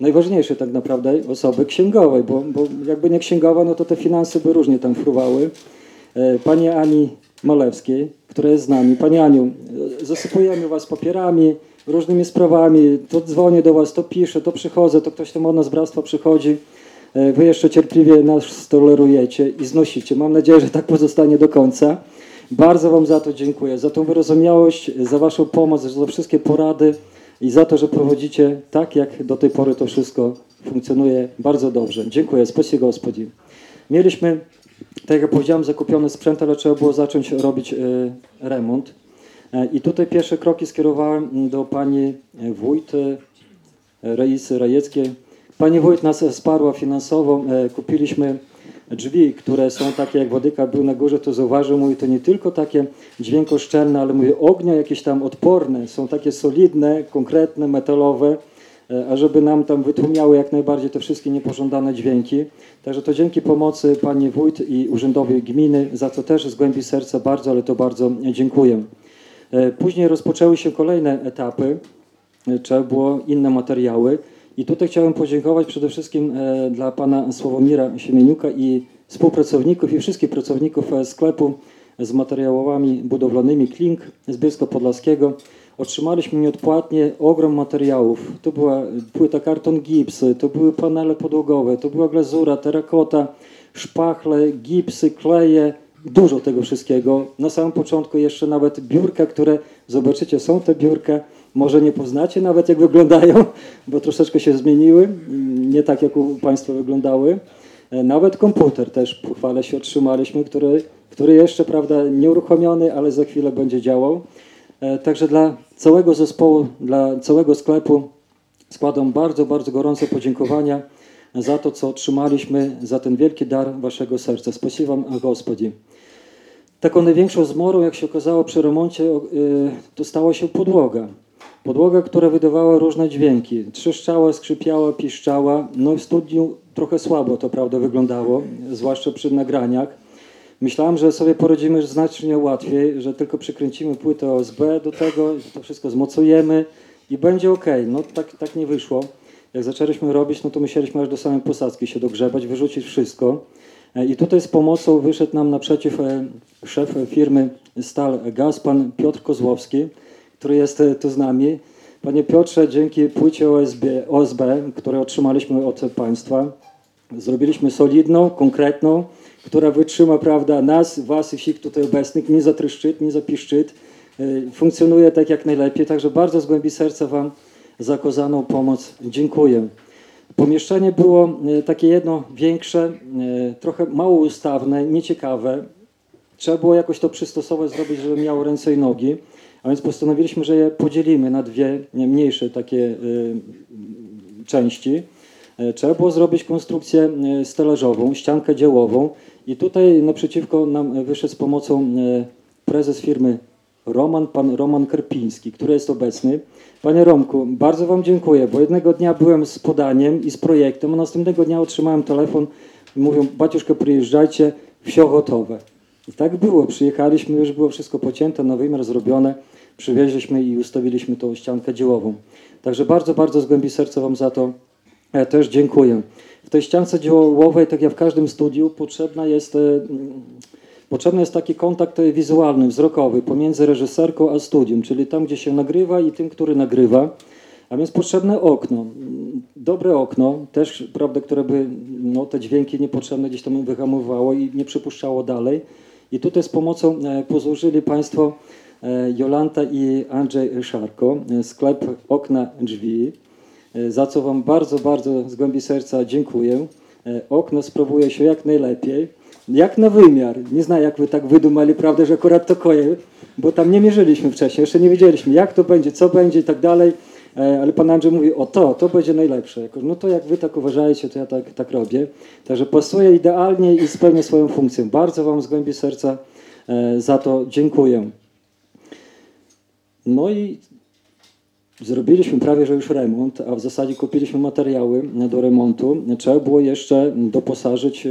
najważniejszej tak naprawdę osoby księgowej, bo, bo jakby nie księgowa, no to te finanse by różnie tam fruwały. E, Pani Ani Malewskiej, która jest z nami. Pani Aniu, e, zasypujemy Was papierami, różnymi sprawami, to dzwonię do Was, to piszę, to przychodzę, to ktoś tam od nas bractwa przychodzi. E, Wy jeszcze cierpliwie nas tolerujecie i znosicie. Mam nadzieję, że tak pozostanie do końca. Bardzo Wam za to dziękuję, za tą wyrozumiałość, za Waszą pomoc, za wszystkie porady i za to, że prowadzicie tak, jak do tej pory to wszystko funkcjonuje bardzo dobrze. Dziękuję, spasibo Gospodzi. Mieliśmy, tak jak powiedziałem, zakupiony sprzęt, ale trzeba było zacząć robić y, remont. E, I tutaj pierwsze kroki skierowałem do pani wójt y, Reisy Rajeckiej. Pani wójt nas wsparła finansowo. E, kupiliśmy drzwi, które są takie jak Wodyka był na górze, to zauważył, mówi, to nie tylko takie dźwiękoszczelne, ale mówi, ognia jakieś tam odporne, są takie solidne, konkretne, metalowe, e, a żeby nam tam wytłumiały jak najbardziej te wszystkie niepożądane dźwięki. Także to dzięki pomocy pani wójt i urzędowi gminy, za co też z głębi serca bardzo, ale to bardzo dziękuję. E, Później rozpoczęły się kolejne etapy, E, trzeba było inne materiały. I tutaj chciałem podziękować przede wszystkim e, dla pana Sławomira Siemieniuka i współpracowników i wszystkich pracowników e, sklepu z materiałami budowlanymi Klink z Bielska Podlaskiego. Otrzymaliśmy nieodpłatnie ogrom materiałów. To była płyta karton gips, to były panele podłogowe, to była glazura, terakota, szpachle, gipsy, kleje, dużo tego wszystkiego. Na samym początku jeszcze nawet biurka, które zobaczycie, są te biurka. Może nie poznacie nawet jak wyglądają, bo troszeczkę się zmieniły, nie tak jak u Państwa wyglądały. E, Nawet komputer też, pochwalę się, otrzymaliśmy, który, który jeszcze, prawda, nieuruchomiony, ale za chwilę będzie działał. E, Także dla całego zespołu, dla całego sklepu składam bardzo, bardzo gorące podziękowania za to, co otrzymaliśmy, za ten wielki dar Waszego serca. Spasibo Wam, Gospodzi. Taką największą zmorą, jak się okazało przy remoncie, y, to stała się podłoga. Podłoga, która wydawała różne dźwięki. Trzeszczała, skrzypiała, piszczała. No w studiu trochę słabo to prawda wyglądało, zwłaszcza przy nagraniach. Myślałem, że sobie poradzimy znacznie łatwiej, że tylko przykręcimy płytę OSB do tego, to wszystko zmocujemy i będzie ok. No tak, tak nie wyszło. Jak zaczęliśmy robić, no to musieliśmy aż do samej posadzki się dogrzebać, wyrzucić wszystko. E, I tutaj z pomocą wyszedł nam naprzeciw e, szef firmy Stal Gaz, pan Piotr Kozłowski, który jest e, tu z nami. Panie Piotrze, dzięki płycie OSB, OSB które otrzymaliśmy od państwa, zrobiliśmy solidną, konkretną, która wytrzyma prawda, nas, was i wszystkich tutaj obecnych, nie zatryszczyt, nie zapiszczyt. y, funkcjonuje tak jak najlepiej. Także bardzo z głębi serca Wam za okazaną pomoc dziękuję. Pomieszczenie było y, takie jedno większe, trochę mało ustawne, nieciekawe. Trzeba było jakoś to przystosować, zrobić, żeby miało ręce i nogi. A więc postanowiliśmy, że je podzielimy na dwie nie, mniejsze takie y, części. E, Trzeba było zrobić konstrukcję e, stelażową, ściankę dziełową i tutaj naprzeciwko nam e, wyszedł z pomocą prezes firmy Roman, pan Roman Karpiński, który jest obecny. Panie Romku, bardzo Wam dziękuję, bo jednego dnia byłem z podaniem i z projektem, a następnego dnia otrzymałem telefon mówią, baciuszkę przyjeżdżajcie, wsio gotowe. I tak było, przyjechaliśmy, już było wszystko pocięte, na wymiar zrobione, przywieźliśmy i ustawiliśmy tą ściankę dziełową. Także bardzo, bardzo z głębi serca Wam za to ja też dziękuję. W tej ściance dziełowej, tak jak w każdym studiu, potrzebna jest, e, potrzebny jest taki kontakt e, wizualny, wzrokowy pomiędzy reżyserką a studium, czyli tam, gdzie się nagrywa i tym, który nagrywa. A więc potrzebne okno, dobre okno, też, prawda, które by no, te dźwięki niepotrzebne gdzieś tam wyhamowało i nie przypuszczało dalej. I tutaj z pomocą e, posłużyli Państwo e, Jolanta i Andrzej Szarko, e, sklep Okna Drzwi. Za co Wam bardzo, bardzo z głębi serca dziękuję. Okno sprawuje się jak najlepiej, jak na wymiar. Nie znam, jak Wy tak wydumali, prawda, że akurat to koje, bo tam nie mierzyliśmy wcześniej, jeszcze nie wiedzieliśmy, jak to będzie, co będzie i tak dalej. E, Ale Pan Andrzej mówi, o to, to będzie najlepsze. No to jak Wy tak uważacie, to ja tak, tak robię. Także pasuje idealnie i spełnia swoją funkcję. Bardzo Wam z głębi serca e, za to dziękuję. No i Zrobiliśmy prawie, że już remont, a w zasadzie kupiliśmy materiały do remontu. Trzeba było jeszcze doposażyć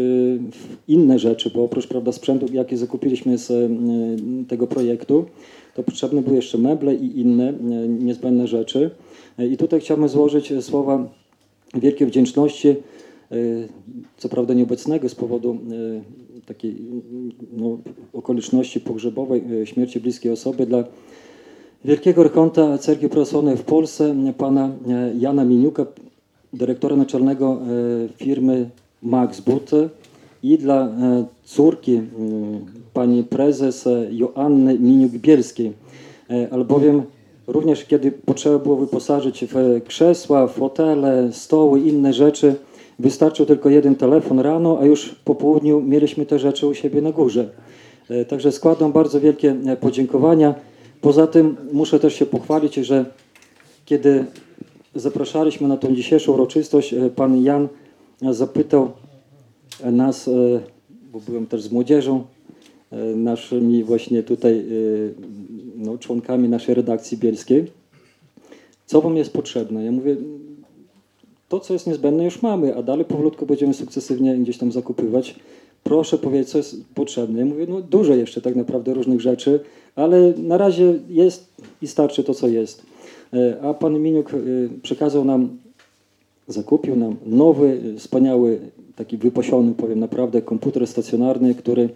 w inne rzeczy, bo oprócz prawda, sprzętu, jaki zakupiliśmy z tego projektu, to potrzebne były jeszcze meble i inne niezbędne rzeczy. I tutaj chciałbym złożyć słowa wielkiej wdzięczności, y, co prawda nieobecnego z powodu y, takiej no, okoliczności pogrzebowej, y, śmierci bliskiej osoby dla Wielkiego Archonta Cerkwi Prawosławnej w Polsce, pana e, Jana Miniuka, dyrektora naczelnego e, firmy Max But i dla e, córki pani prezes e, Joanny Miniuk-Bielskiej, E, albowiem również kiedy potrzeba było wyposażyć w krzesła, fotele, stoły, inne rzeczy, wystarczył tylko jeden telefon rano, a już po południu mieliśmy te rzeczy u siebie na górze. E, Także składam bardzo wielkie e, podziękowania. Poza tym muszę też się pochwalić, że kiedy zapraszaliśmy na tą dzisiejszą uroczystość, e, pan Jan zapytał nas, bo byłem też z młodzieżą, naszymi właśnie tutaj no, członkami naszej redakcji bielskiej, co wam jest potrzebne? Ja mówię, to co jest niezbędne już mamy, a dalej powolutku będziemy sukcesywnie gdzieś tam zakupywać. Proszę powiedzieć, co jest potrzebne. Ja mówię, no dużo jeszcze tak naprawdę różnych rzeczy, ale na razie jest i starczy to, co jest. E, A pan Miniuk e, przekazał nam, zakupił nam nowy, wspaniały, taki wypasiony, powiem naprawdę, komputer stacjonarny, który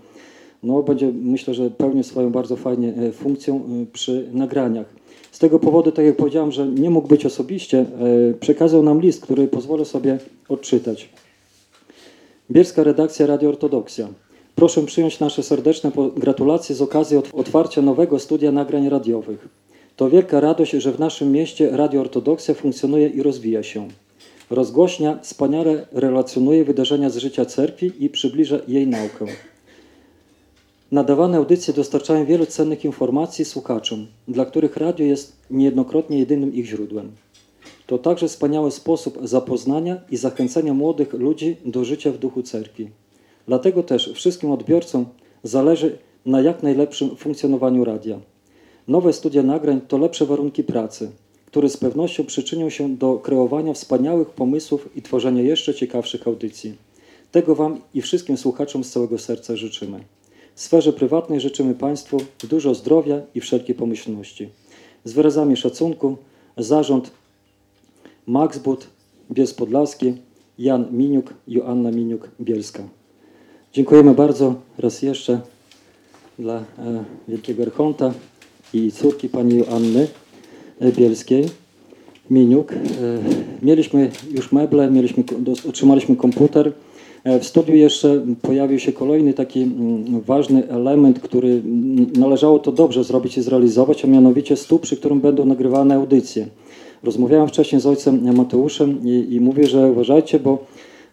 no, będzie, myślę, że pełni swoją bardzo fajnie e, funkcją e, przy nagraniach. Z tego powodu, tak jak powiedziałem, że nie mógł być osobiście, e, przekazał nam list, który pozwolę sobie odczytać. Bielska redakcja Radio Ortodoksja. Proszę przyjąć nasze serdeczne gratulacje z okazji ot- otwarcia nowego studia nagrań radiowych. To wielka radość, że w naszym mieście Radio Ortodoksja funkcjonuje i rozwija się. Rozgłośnia wspaniale relacjonuje wydarzenia z życia cerkwi i przybliża jej naukę. Nadawane audycje dostarczają wiele cennych informacji słuchaczom, dla których radio jest niejednokrotnie jedynym ich źródłem. To także wspaniały sposób zapoznania i zachęcenia młodych ludzi do życia w duchu cerkwi. Dlatego też wszystkim odbiorcom zależy na jak najlepszym funkcjonowaniu radia. Nowe studia nagrań to lepsze warunki pracy, które z pewnością przyczynią się do kreowania wspaniałych pomysłów i tworzenia jeszcze ciekawszych audycji. Tego Wam i wszystkim słuchaczom z całego serca życzymy. Sferze prywatnej życzymy Państwu dużo zdrowia i wszelkiej pomyślności. Z wyrazami szacunku zarząd Max But, Bies Podlaski, Jan Miniuk, Joanna Miniuk-Bielska. Dziękujemy bardzo raz jeszcze dla e, Wielkiego Archonta i córki pani Joanny e, Bielskiej. Miniuk. E, mieliśmy już meble, mieliśmy, otrzymaliśmy komputer. E, W studiu jeszcze pojawił się kolejny taki mm, ważny element, który należało to dobrze zrobić i zrealizować, a mianowicie stół, przy którym będą nagrywane audycje. Rozmawiałem wcześniej z ojcem Mateuszem i, i mówię, że uważajcie, bo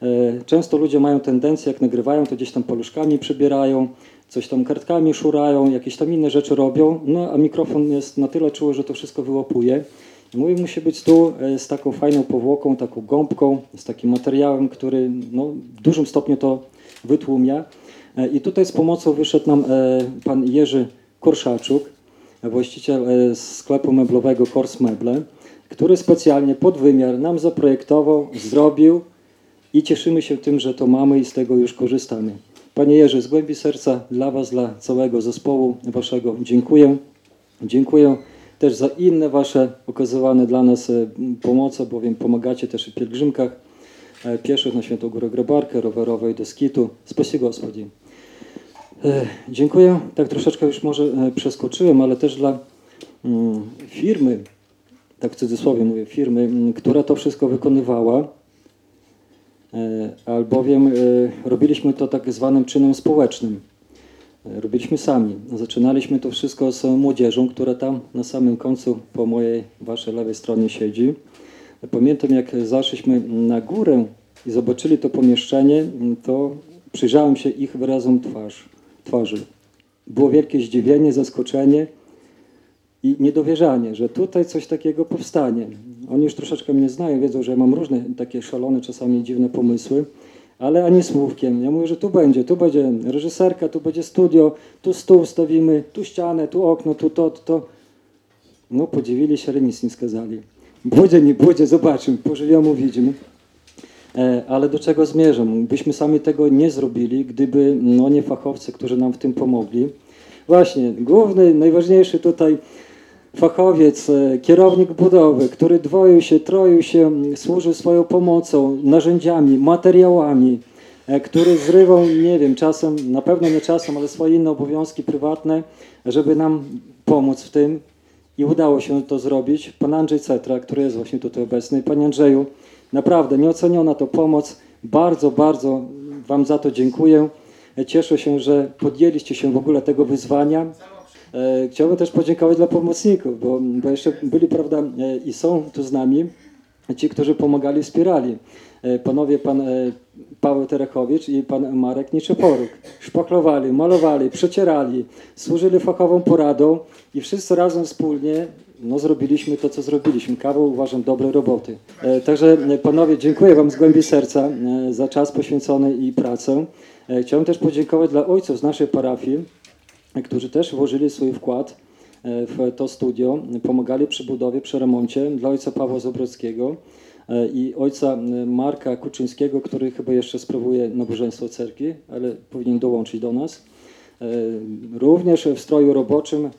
e, często ludzie mają tendencję, jak nagrywają, to gdzieś tam paluszkami przybierają, coś tam kartkami szurają, jakieś tam inne rzeczy robią, no a mikrofon jest na tyle czuły, że to wszystko wyłapuje. I mówię, musi być tu e, z taką fajną powłoką, taką gąbką, z takim materiałem, który no, w dużym stopniu to wytłumia. E, I tutaj z pomocą wyszedł nam e, pan Jerzy Korszaczuk, właściciel sklepu meblowego Kors Meble, który specjalnie pod wymiar nam zaprojektował, zrobił i cieszymy się tym, że to mamy i z tego już korzystamy. Panie Jerzy, z głębi serca dla Was, dla całego zespołu Waszego dziękuję. Dziękuję też za inne Wasze okazywane dla nas e, pomoce, bowiem pomagacie też w pielgrzymkach e, pieszych na Świętą Górę Grabarkę, rowerowej do Skitu. Spasi Gospodzi. E, Dziękuję. Tak troszeczkę już może przeskoczyłem, ale też dla mm, firmy, tak w cudzysłowie mówię, firmy, mm, która to wszystko wykonywała, albowiem robiliśmy to tak zwanym czynem społecznym. E, Robiliśmy sami. Zaczynaliśmy to wszystko z młodzieżą, która tam na samym końcu po mojej, waszej lewej stronie siedzi. Pamiętam, jak zaszliśmy na górę i zobaczyli to pomieszczenie, to przyjrzałem się ich wyrazom twarz, twarzy. Było wielkie zdziwienie, zaskoczenie i niedowierzanie, że tutaj coś takiego powstanie. Oni już troszeczkę mnie znają, wiedzą, że ja mam różne takie szalone, czasami dziwne pomysły, ale ani słówkiem. Ja mówię, że tu będzie, tu będzie reżyserka, tu będzie studio, tu stół stawimy, tu ścianę, tu okno, tu to, to. No podziwili się, ale nic nie skazali. Będzie, nie będzie, zobaczymy, pożyjemy, widzimy. E, Ale do czego zmierzam? Byśmy sami tego nie zrobili, gdyby no, nie fachowcy, którzy nam w tym pomogli. Właśnie, główny, najważniejszy tutaj fachowiec, e, kierownik budowy, który dwoił się, troił się, m, służył swoją pomocą, narzędziami, materiałami, e, który zrywał, nie wiem, czasem, na pewno nie czasem, ale swoje inne obowiązki prywatne, żeby nam pomóc w tym i udało się to zrobić. Pan Andrzej Cetra, który jest właśnie tutaj obecny. Panie Andrzeju, naprawdę nieoceniona to pomoc. Bardzo, bardzo Wam za to dziękuję. Cieszę się, że podjęliście się w ogóle tego wyzwania. E, Chciałbym też podziękować dla pomocników, bo, bo jeszcze byli, prawda, e, i są tu z nami ci, którzy pomagali, wspierali. E, Panowie, pan Paweł Terechowicz i pan Marek Niczeporuk. Szpachlowali, malowali, przecierali, służyli fachową poradą i wszyscy razem wspólnie no, zrobiliśmy to, co zrobiliśmy. Kawał uważam dobrej roboty. Także panowie, dziękuję wam z głębi serca za czas poświęcony i pracę. Chciałem też podziękować dla ojców z naszej parafii, którzy też włożyli swój wkład e, w to studio, pomagali przy budowie, przy remoncie dla ojca Pawła Zobrockiego e, i ojca Marka Kuczyńskiego, który chyba jeszcze sprawuje nabożeństwo cerkwi, ale powinien dołączyć do nas. E, Również w stroju roboczym,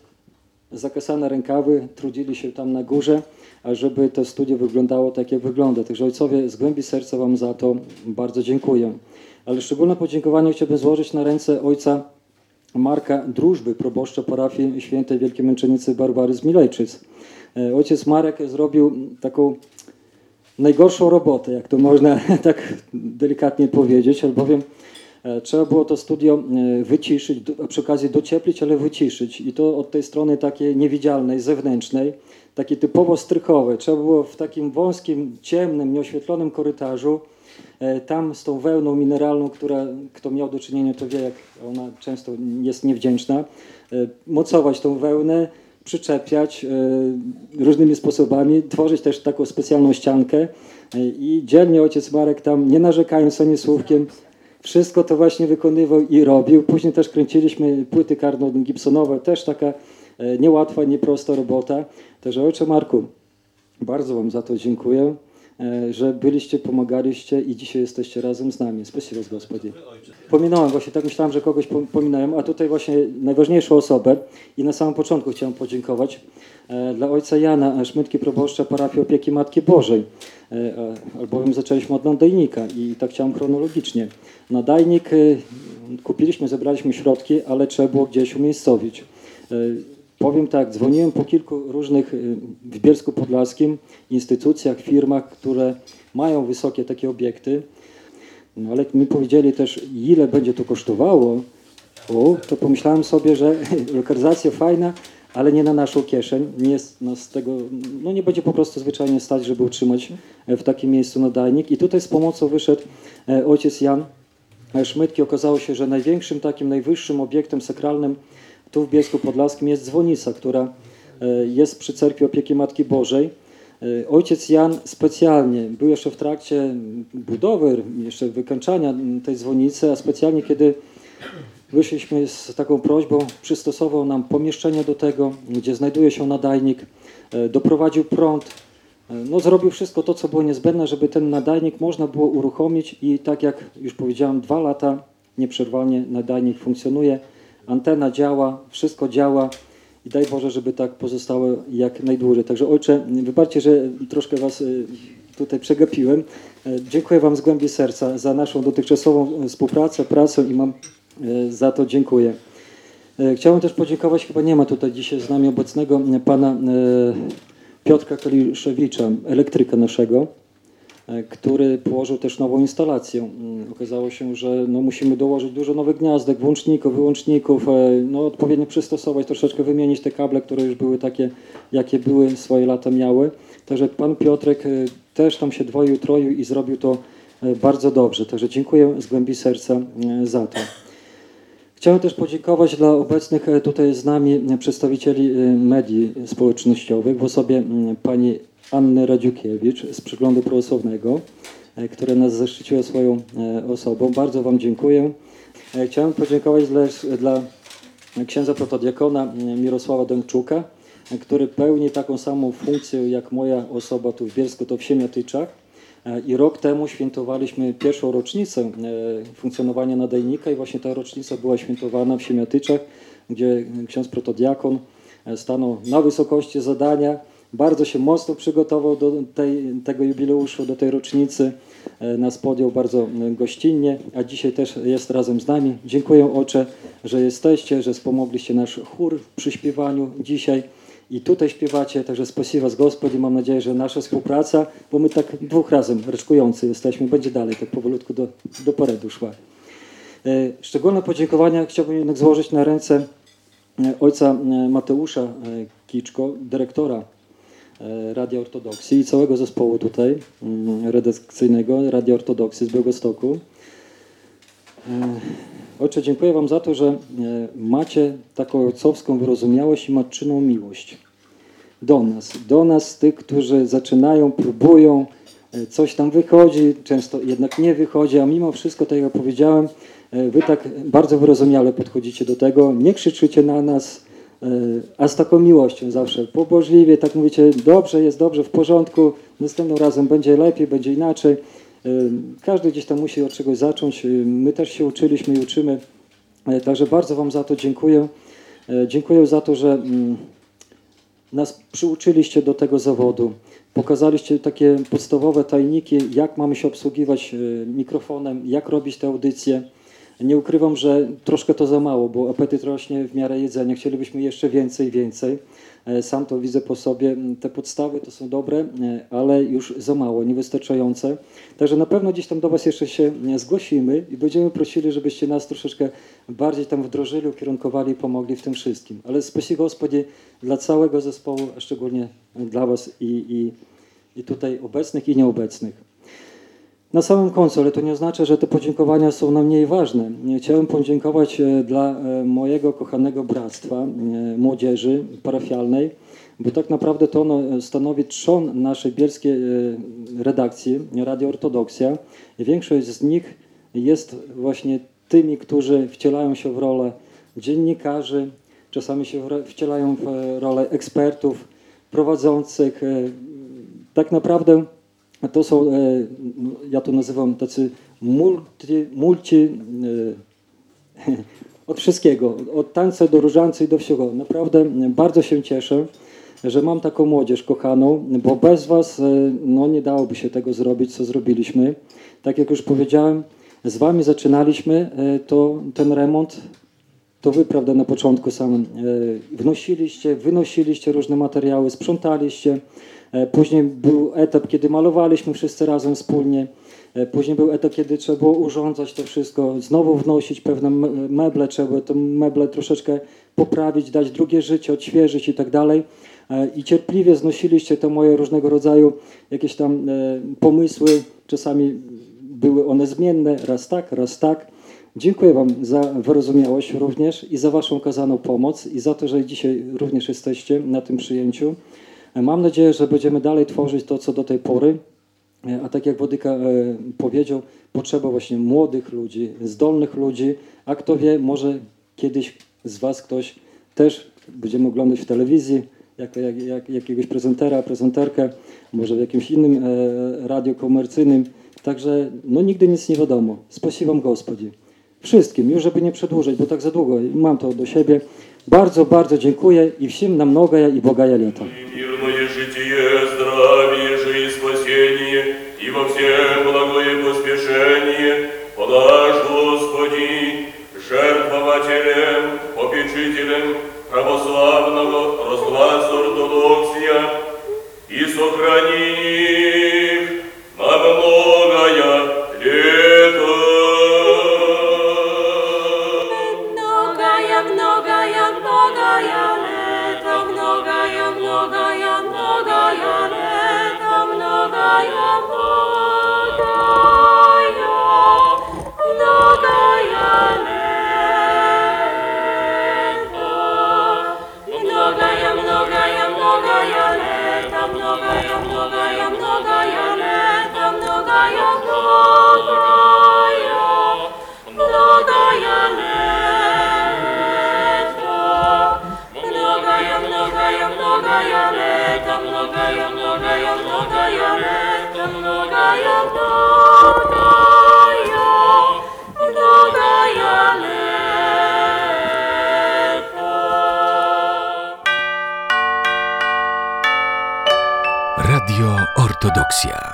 zakasane rękawy, trudzili się tam na górze, ażeby to studio wyglądało tak, jak wygląda. Także ojcowie, z głębi serca Wam za to bardzo dziękuję. Ale szczególne podziękowanie chciałbym złożyć na ręce ojca Marka Drużby, proboszcza parafii świętej Wielkiej Męczennicy Barbary z Milejczyc. E, Ojciec Marek zrobił taką najgorszą robotę, jak to można tak delikatnie powiedzieć, albowiem e, trzeba było to studio e, wyciszyć, przy okazji docieplić, ale wyciszyć. I to od tej strony takiej niewidzialnej, zewnętrznej, takiej typowo strychowej. Trzeba było w takim wąskim, ciemnym, nieoświetlonym korytarzu Tam z tą wełną mineralną, która kto miał do czynienia, to wie, jak ona często jest niewdzięczna, e, mocować tą wełnę, przyczepiać e, różnymi sposobami, tworzyć też taką specjalną ściankę e, i dzielnie ojciec Marek tam, nie narzekając ani słówkiem, wszystko to właśnie wykonywał i robił. Później też kręciliśmy płyty karno-gibsonowe, też taka e, niełatwa, nieprosta robota. Także ojcze Marku, bardzo Wam za to dziękuję, e, że byliście, pomagaliście i dzisiaj jesteście razem z nami. Spasibo Gospodzie. Pominąłem właśnie, tak myślałem, że kogoś pom- pominąłem, a tutaj właśnie najważniejszą osobę i na samym początku chciałem podziękować e, dla ojca Jana Szmytki, proboszcza parafii opieki Matki Bożej, e, e, albowiem zaczęliśmy od nadajnika i tak chciałem chronologicznie. Nadajnik e, kupiliśmy, zebraliśmy środki, ale trzeba było gdzieś umiejscowić. Powiem tak, dzwoniłem po kilku różnych y, w Bielsku Podlaskim instytucjach, firmach, które mają wysokie takie obiekty. No ale mi powiedzieli też, ile będzie to kosztowało, o, to pomyślałem sobie, że lokalizacja fajna, ale nie na naszą kieszeń. Nie jest nas z tego, no nie będzie po prostu zwyczajnie stać, żeby utrzymać e, w takim miejscu nadajnik. I tutaj z pomocą wyszedł e, ojciec Jan e, Szmytki. Okazało się, że największym takim, najwyższym obiektem sakralnym tu w Bielsku Podlaskim jest dzwonica, która e, jest przy Cerkwi Opieki Matki Bożej. E, Ojciec Jan specjalnie był jeszcze w trakcie budowy, jeszcze wykańczania tej dzwonicy, a specjalnie kiedy wyszliśmy z taką prośbą, przystosował nam pomieszczenie do tego, gdzie znajduje się nadajnik, e, doprowadził prąd, no, zrobił wszystko to, co było niezbędne, żeby ten nadajnik można było uruchomić i tak jak już powiedziałem, dwa lata nieprzerwalnie nadajnik funkcjonuje, antena działa, wszystko działa i daj Boże, żeby tak pozostało jak najdłużej. Także Ojcze, wybaczcie, że troszkę Was y, tutaj przegapiłem. E, Dziękuję Wam z głębi serca za naszą dotychczasową e, współpracę, pracę i mam e, za to dziękuję. Chciałbym też podziękować, chyba nie ma tutaj dzisiaj z nami obecnego pana Piotra Kaliszewicza, elektryka naszego, który położył też nową instalację. Mm, Okazało się, że no, musimy dołożyć dużo nowych gniazdek, włączników, wyłączników, e, no, odpowiednio przystosować, troszeczkę wymienić te kable, które już były takie, jakie były, swoje lata miały. Także pan Piotrek e, też tam się dwoił, troił i zrobił to e, bardzo dobrze. Także dziękuję z głębi serca e, za to. Chciałem też podziękować dla obecnych e, tutaj z nami e, przedstawicieli e, medii społecznościowych w osobie m, pani Anny Radziukiewicz z Przeglądu Prawosławnego, e, która nas zaszczyciła swoją e, osobą. Bardzo Wam dziękuję. E, Chciałem podziękować dla, dla księdza protodiakona Mirosława Dęczuka, który pełni taką samą funkcję jak moja osoba tu w Bielsku, to w Siemiatyczach. I rok temu świętowaliśmy pierwszą rocznicę funkcjonowania nadajnika i właśnie ta rocznica była świętowana w Siemiatyczach, gdzie ksiądz protodiakon stanął na wysokości zadania, bardzo się mocno przygotował do tej, tego jubileuszu, do tej rocznicy, e, nas podjął bardzo e, gościnnie, a dzisiaj też jest razem z nami. Dziękuję Ocze, że jesteście, że wspomogliście nasz chór przy śpiewaniu dzisiaj i tutaj śpiewacie, także spasiba z Gospodzi. Mam nadzieję, że nasza współpraca, bo my tak dwóch razem reczkujący jesteśmy, będzie dalej tak powolutku do, do szła. E, Szczególne podziękowania chciałbym jednak złożyć na ręce ojca Mateusza Kiczko, dyrektora Radia Ortodoksji i całego zespołu tutaj mm, redakcyjnego Radia Ortodoksji z Białegostoku. E, Ojcze, dziękuję Wam za to, że e, macie taką ojcowską wyrozumiałość i matczyną miłość do nas, do nas, tych, którzy zaczynają, próbują, e, coś tam wychodzi, często jednak nie wychodzi, a mimo wszystko, tak jak powiedziałem, e, Wy tak bardzo wyrozumiale podchodzicie do tego, nie krzyczycie na nas, e, a z taką miłością zawsze, pobożliwie, tak mówicie, dobrze, jest dobrze, w porządku, następnym razem będzie lepiej, będzie inaczej. E, Każdy gdzieś tam musi od czegoś zacząć. E, My też się uczyliśmy i uczymy. E, Także bardzo Wam za to dziękuję. E, Dziękuję za to, że mm, nas przyuczyliście do tego zawodu. Pokazaliście takie podstawowe tajniki, jak mamy się obsługiwać e, mikrofonem, jak robić te audycje. Nie ukrywam, że troszkę to za mało, bo apetyt rośnie w miarę jedzenia. Chcielibyśmy jeszcze więcej, więcej. E, Sam to widzę po sobie. Te podstawy to są dobre, e, ale już za mało, niewystarczające. Także na pewno gdzieś tam do Was jeszcze się e, zgłosimy i będziemy prosili, żebyście nas troszeczkę bardziej tam wdrożyli, ukierunkowali i pomogli w tym wszystkim. Ale spasi Gospodzie dla całego zespołu, a szczególnie dla Was i, i, i tutaj obecnych i nieobecnych. Na samym końcu, ale to nie oznacza, że te podziękowania są nam mniej ważne. Chciałem podziękować e, dla e, mojego kochanego bractwa e, młodzieży parafialnej, bo tak naprawdę to ono stanowi trzon naszej bielskiej redakcji Radio Ortodoksja. Większość z nich jest właśnie tymi, którzy wcielają się w rolę dziennikarzy, czasami się wcielają w rolę ekspertów, prowadzących. Tak naprawdę to są, e, ja to nazywam tacy multi, multi e, od wszystkiego, od tańca do różańca i do wszystkiego. Naprawdę bardzo się cieszę, że mam taką młodzież kochaną, bo bez Was e, no, nie dałoby się tego zrobić, co zrobiliśmy. Tak jak już powiedziałem, z Wami zaczynaliśmy to, ten remont, to Wy, prawda, na początku samym e, wnosiliście, wynosiliście różne materiały, sprzątaliście. E, Później był etap, kiedy malowaliśmy wszyscy razem wspólnie. E, Później był etap, kiedy trzeba było urządzać to wszystko, znowu wnosić pewne meble, trzeba było te meble troszeczkę poprawić, dać drugie życie, odświeżyć i tak dalej. E, I cierpliwie znosiliście te moje różnego rodzaju jakieś tam pomysły. Czasami były one zmienne, raz tak, raz tak. Dziękuję Wam za wyrozumiałość również i za Waszą okazaną pomoc i za to, że dzisiaj również jesteście na tym przyjęciu. Mam nadzieję, że będziemy dalej tworzyć to, co do tej pory. E, a tak jak Wodyka e, powiedział, potrzeba właśnie młodych ludzi, zdolnych ludzi, a kto wie, może kiedyś z Was ktoś też będziemy oglądać w telewizji, jak, jak, jak, jakiegoś prezentera, prezenterkę, może w jakimś innym e, radio komercyjnym. Także no nigdy nic nie wiadomo. Spasiwam Gospodzi. Wszystkim, już żeby nie przedłużać, bo tak za długo mam to do siebie. Bardzo, bardzo dziękuję i wsim nam mnogaja i bogaja leta. И во всем благое поспешение, подашь, Господи, жертвователем, попечителем православного разгласа ортодоксия, и сохрани Ortodoksja.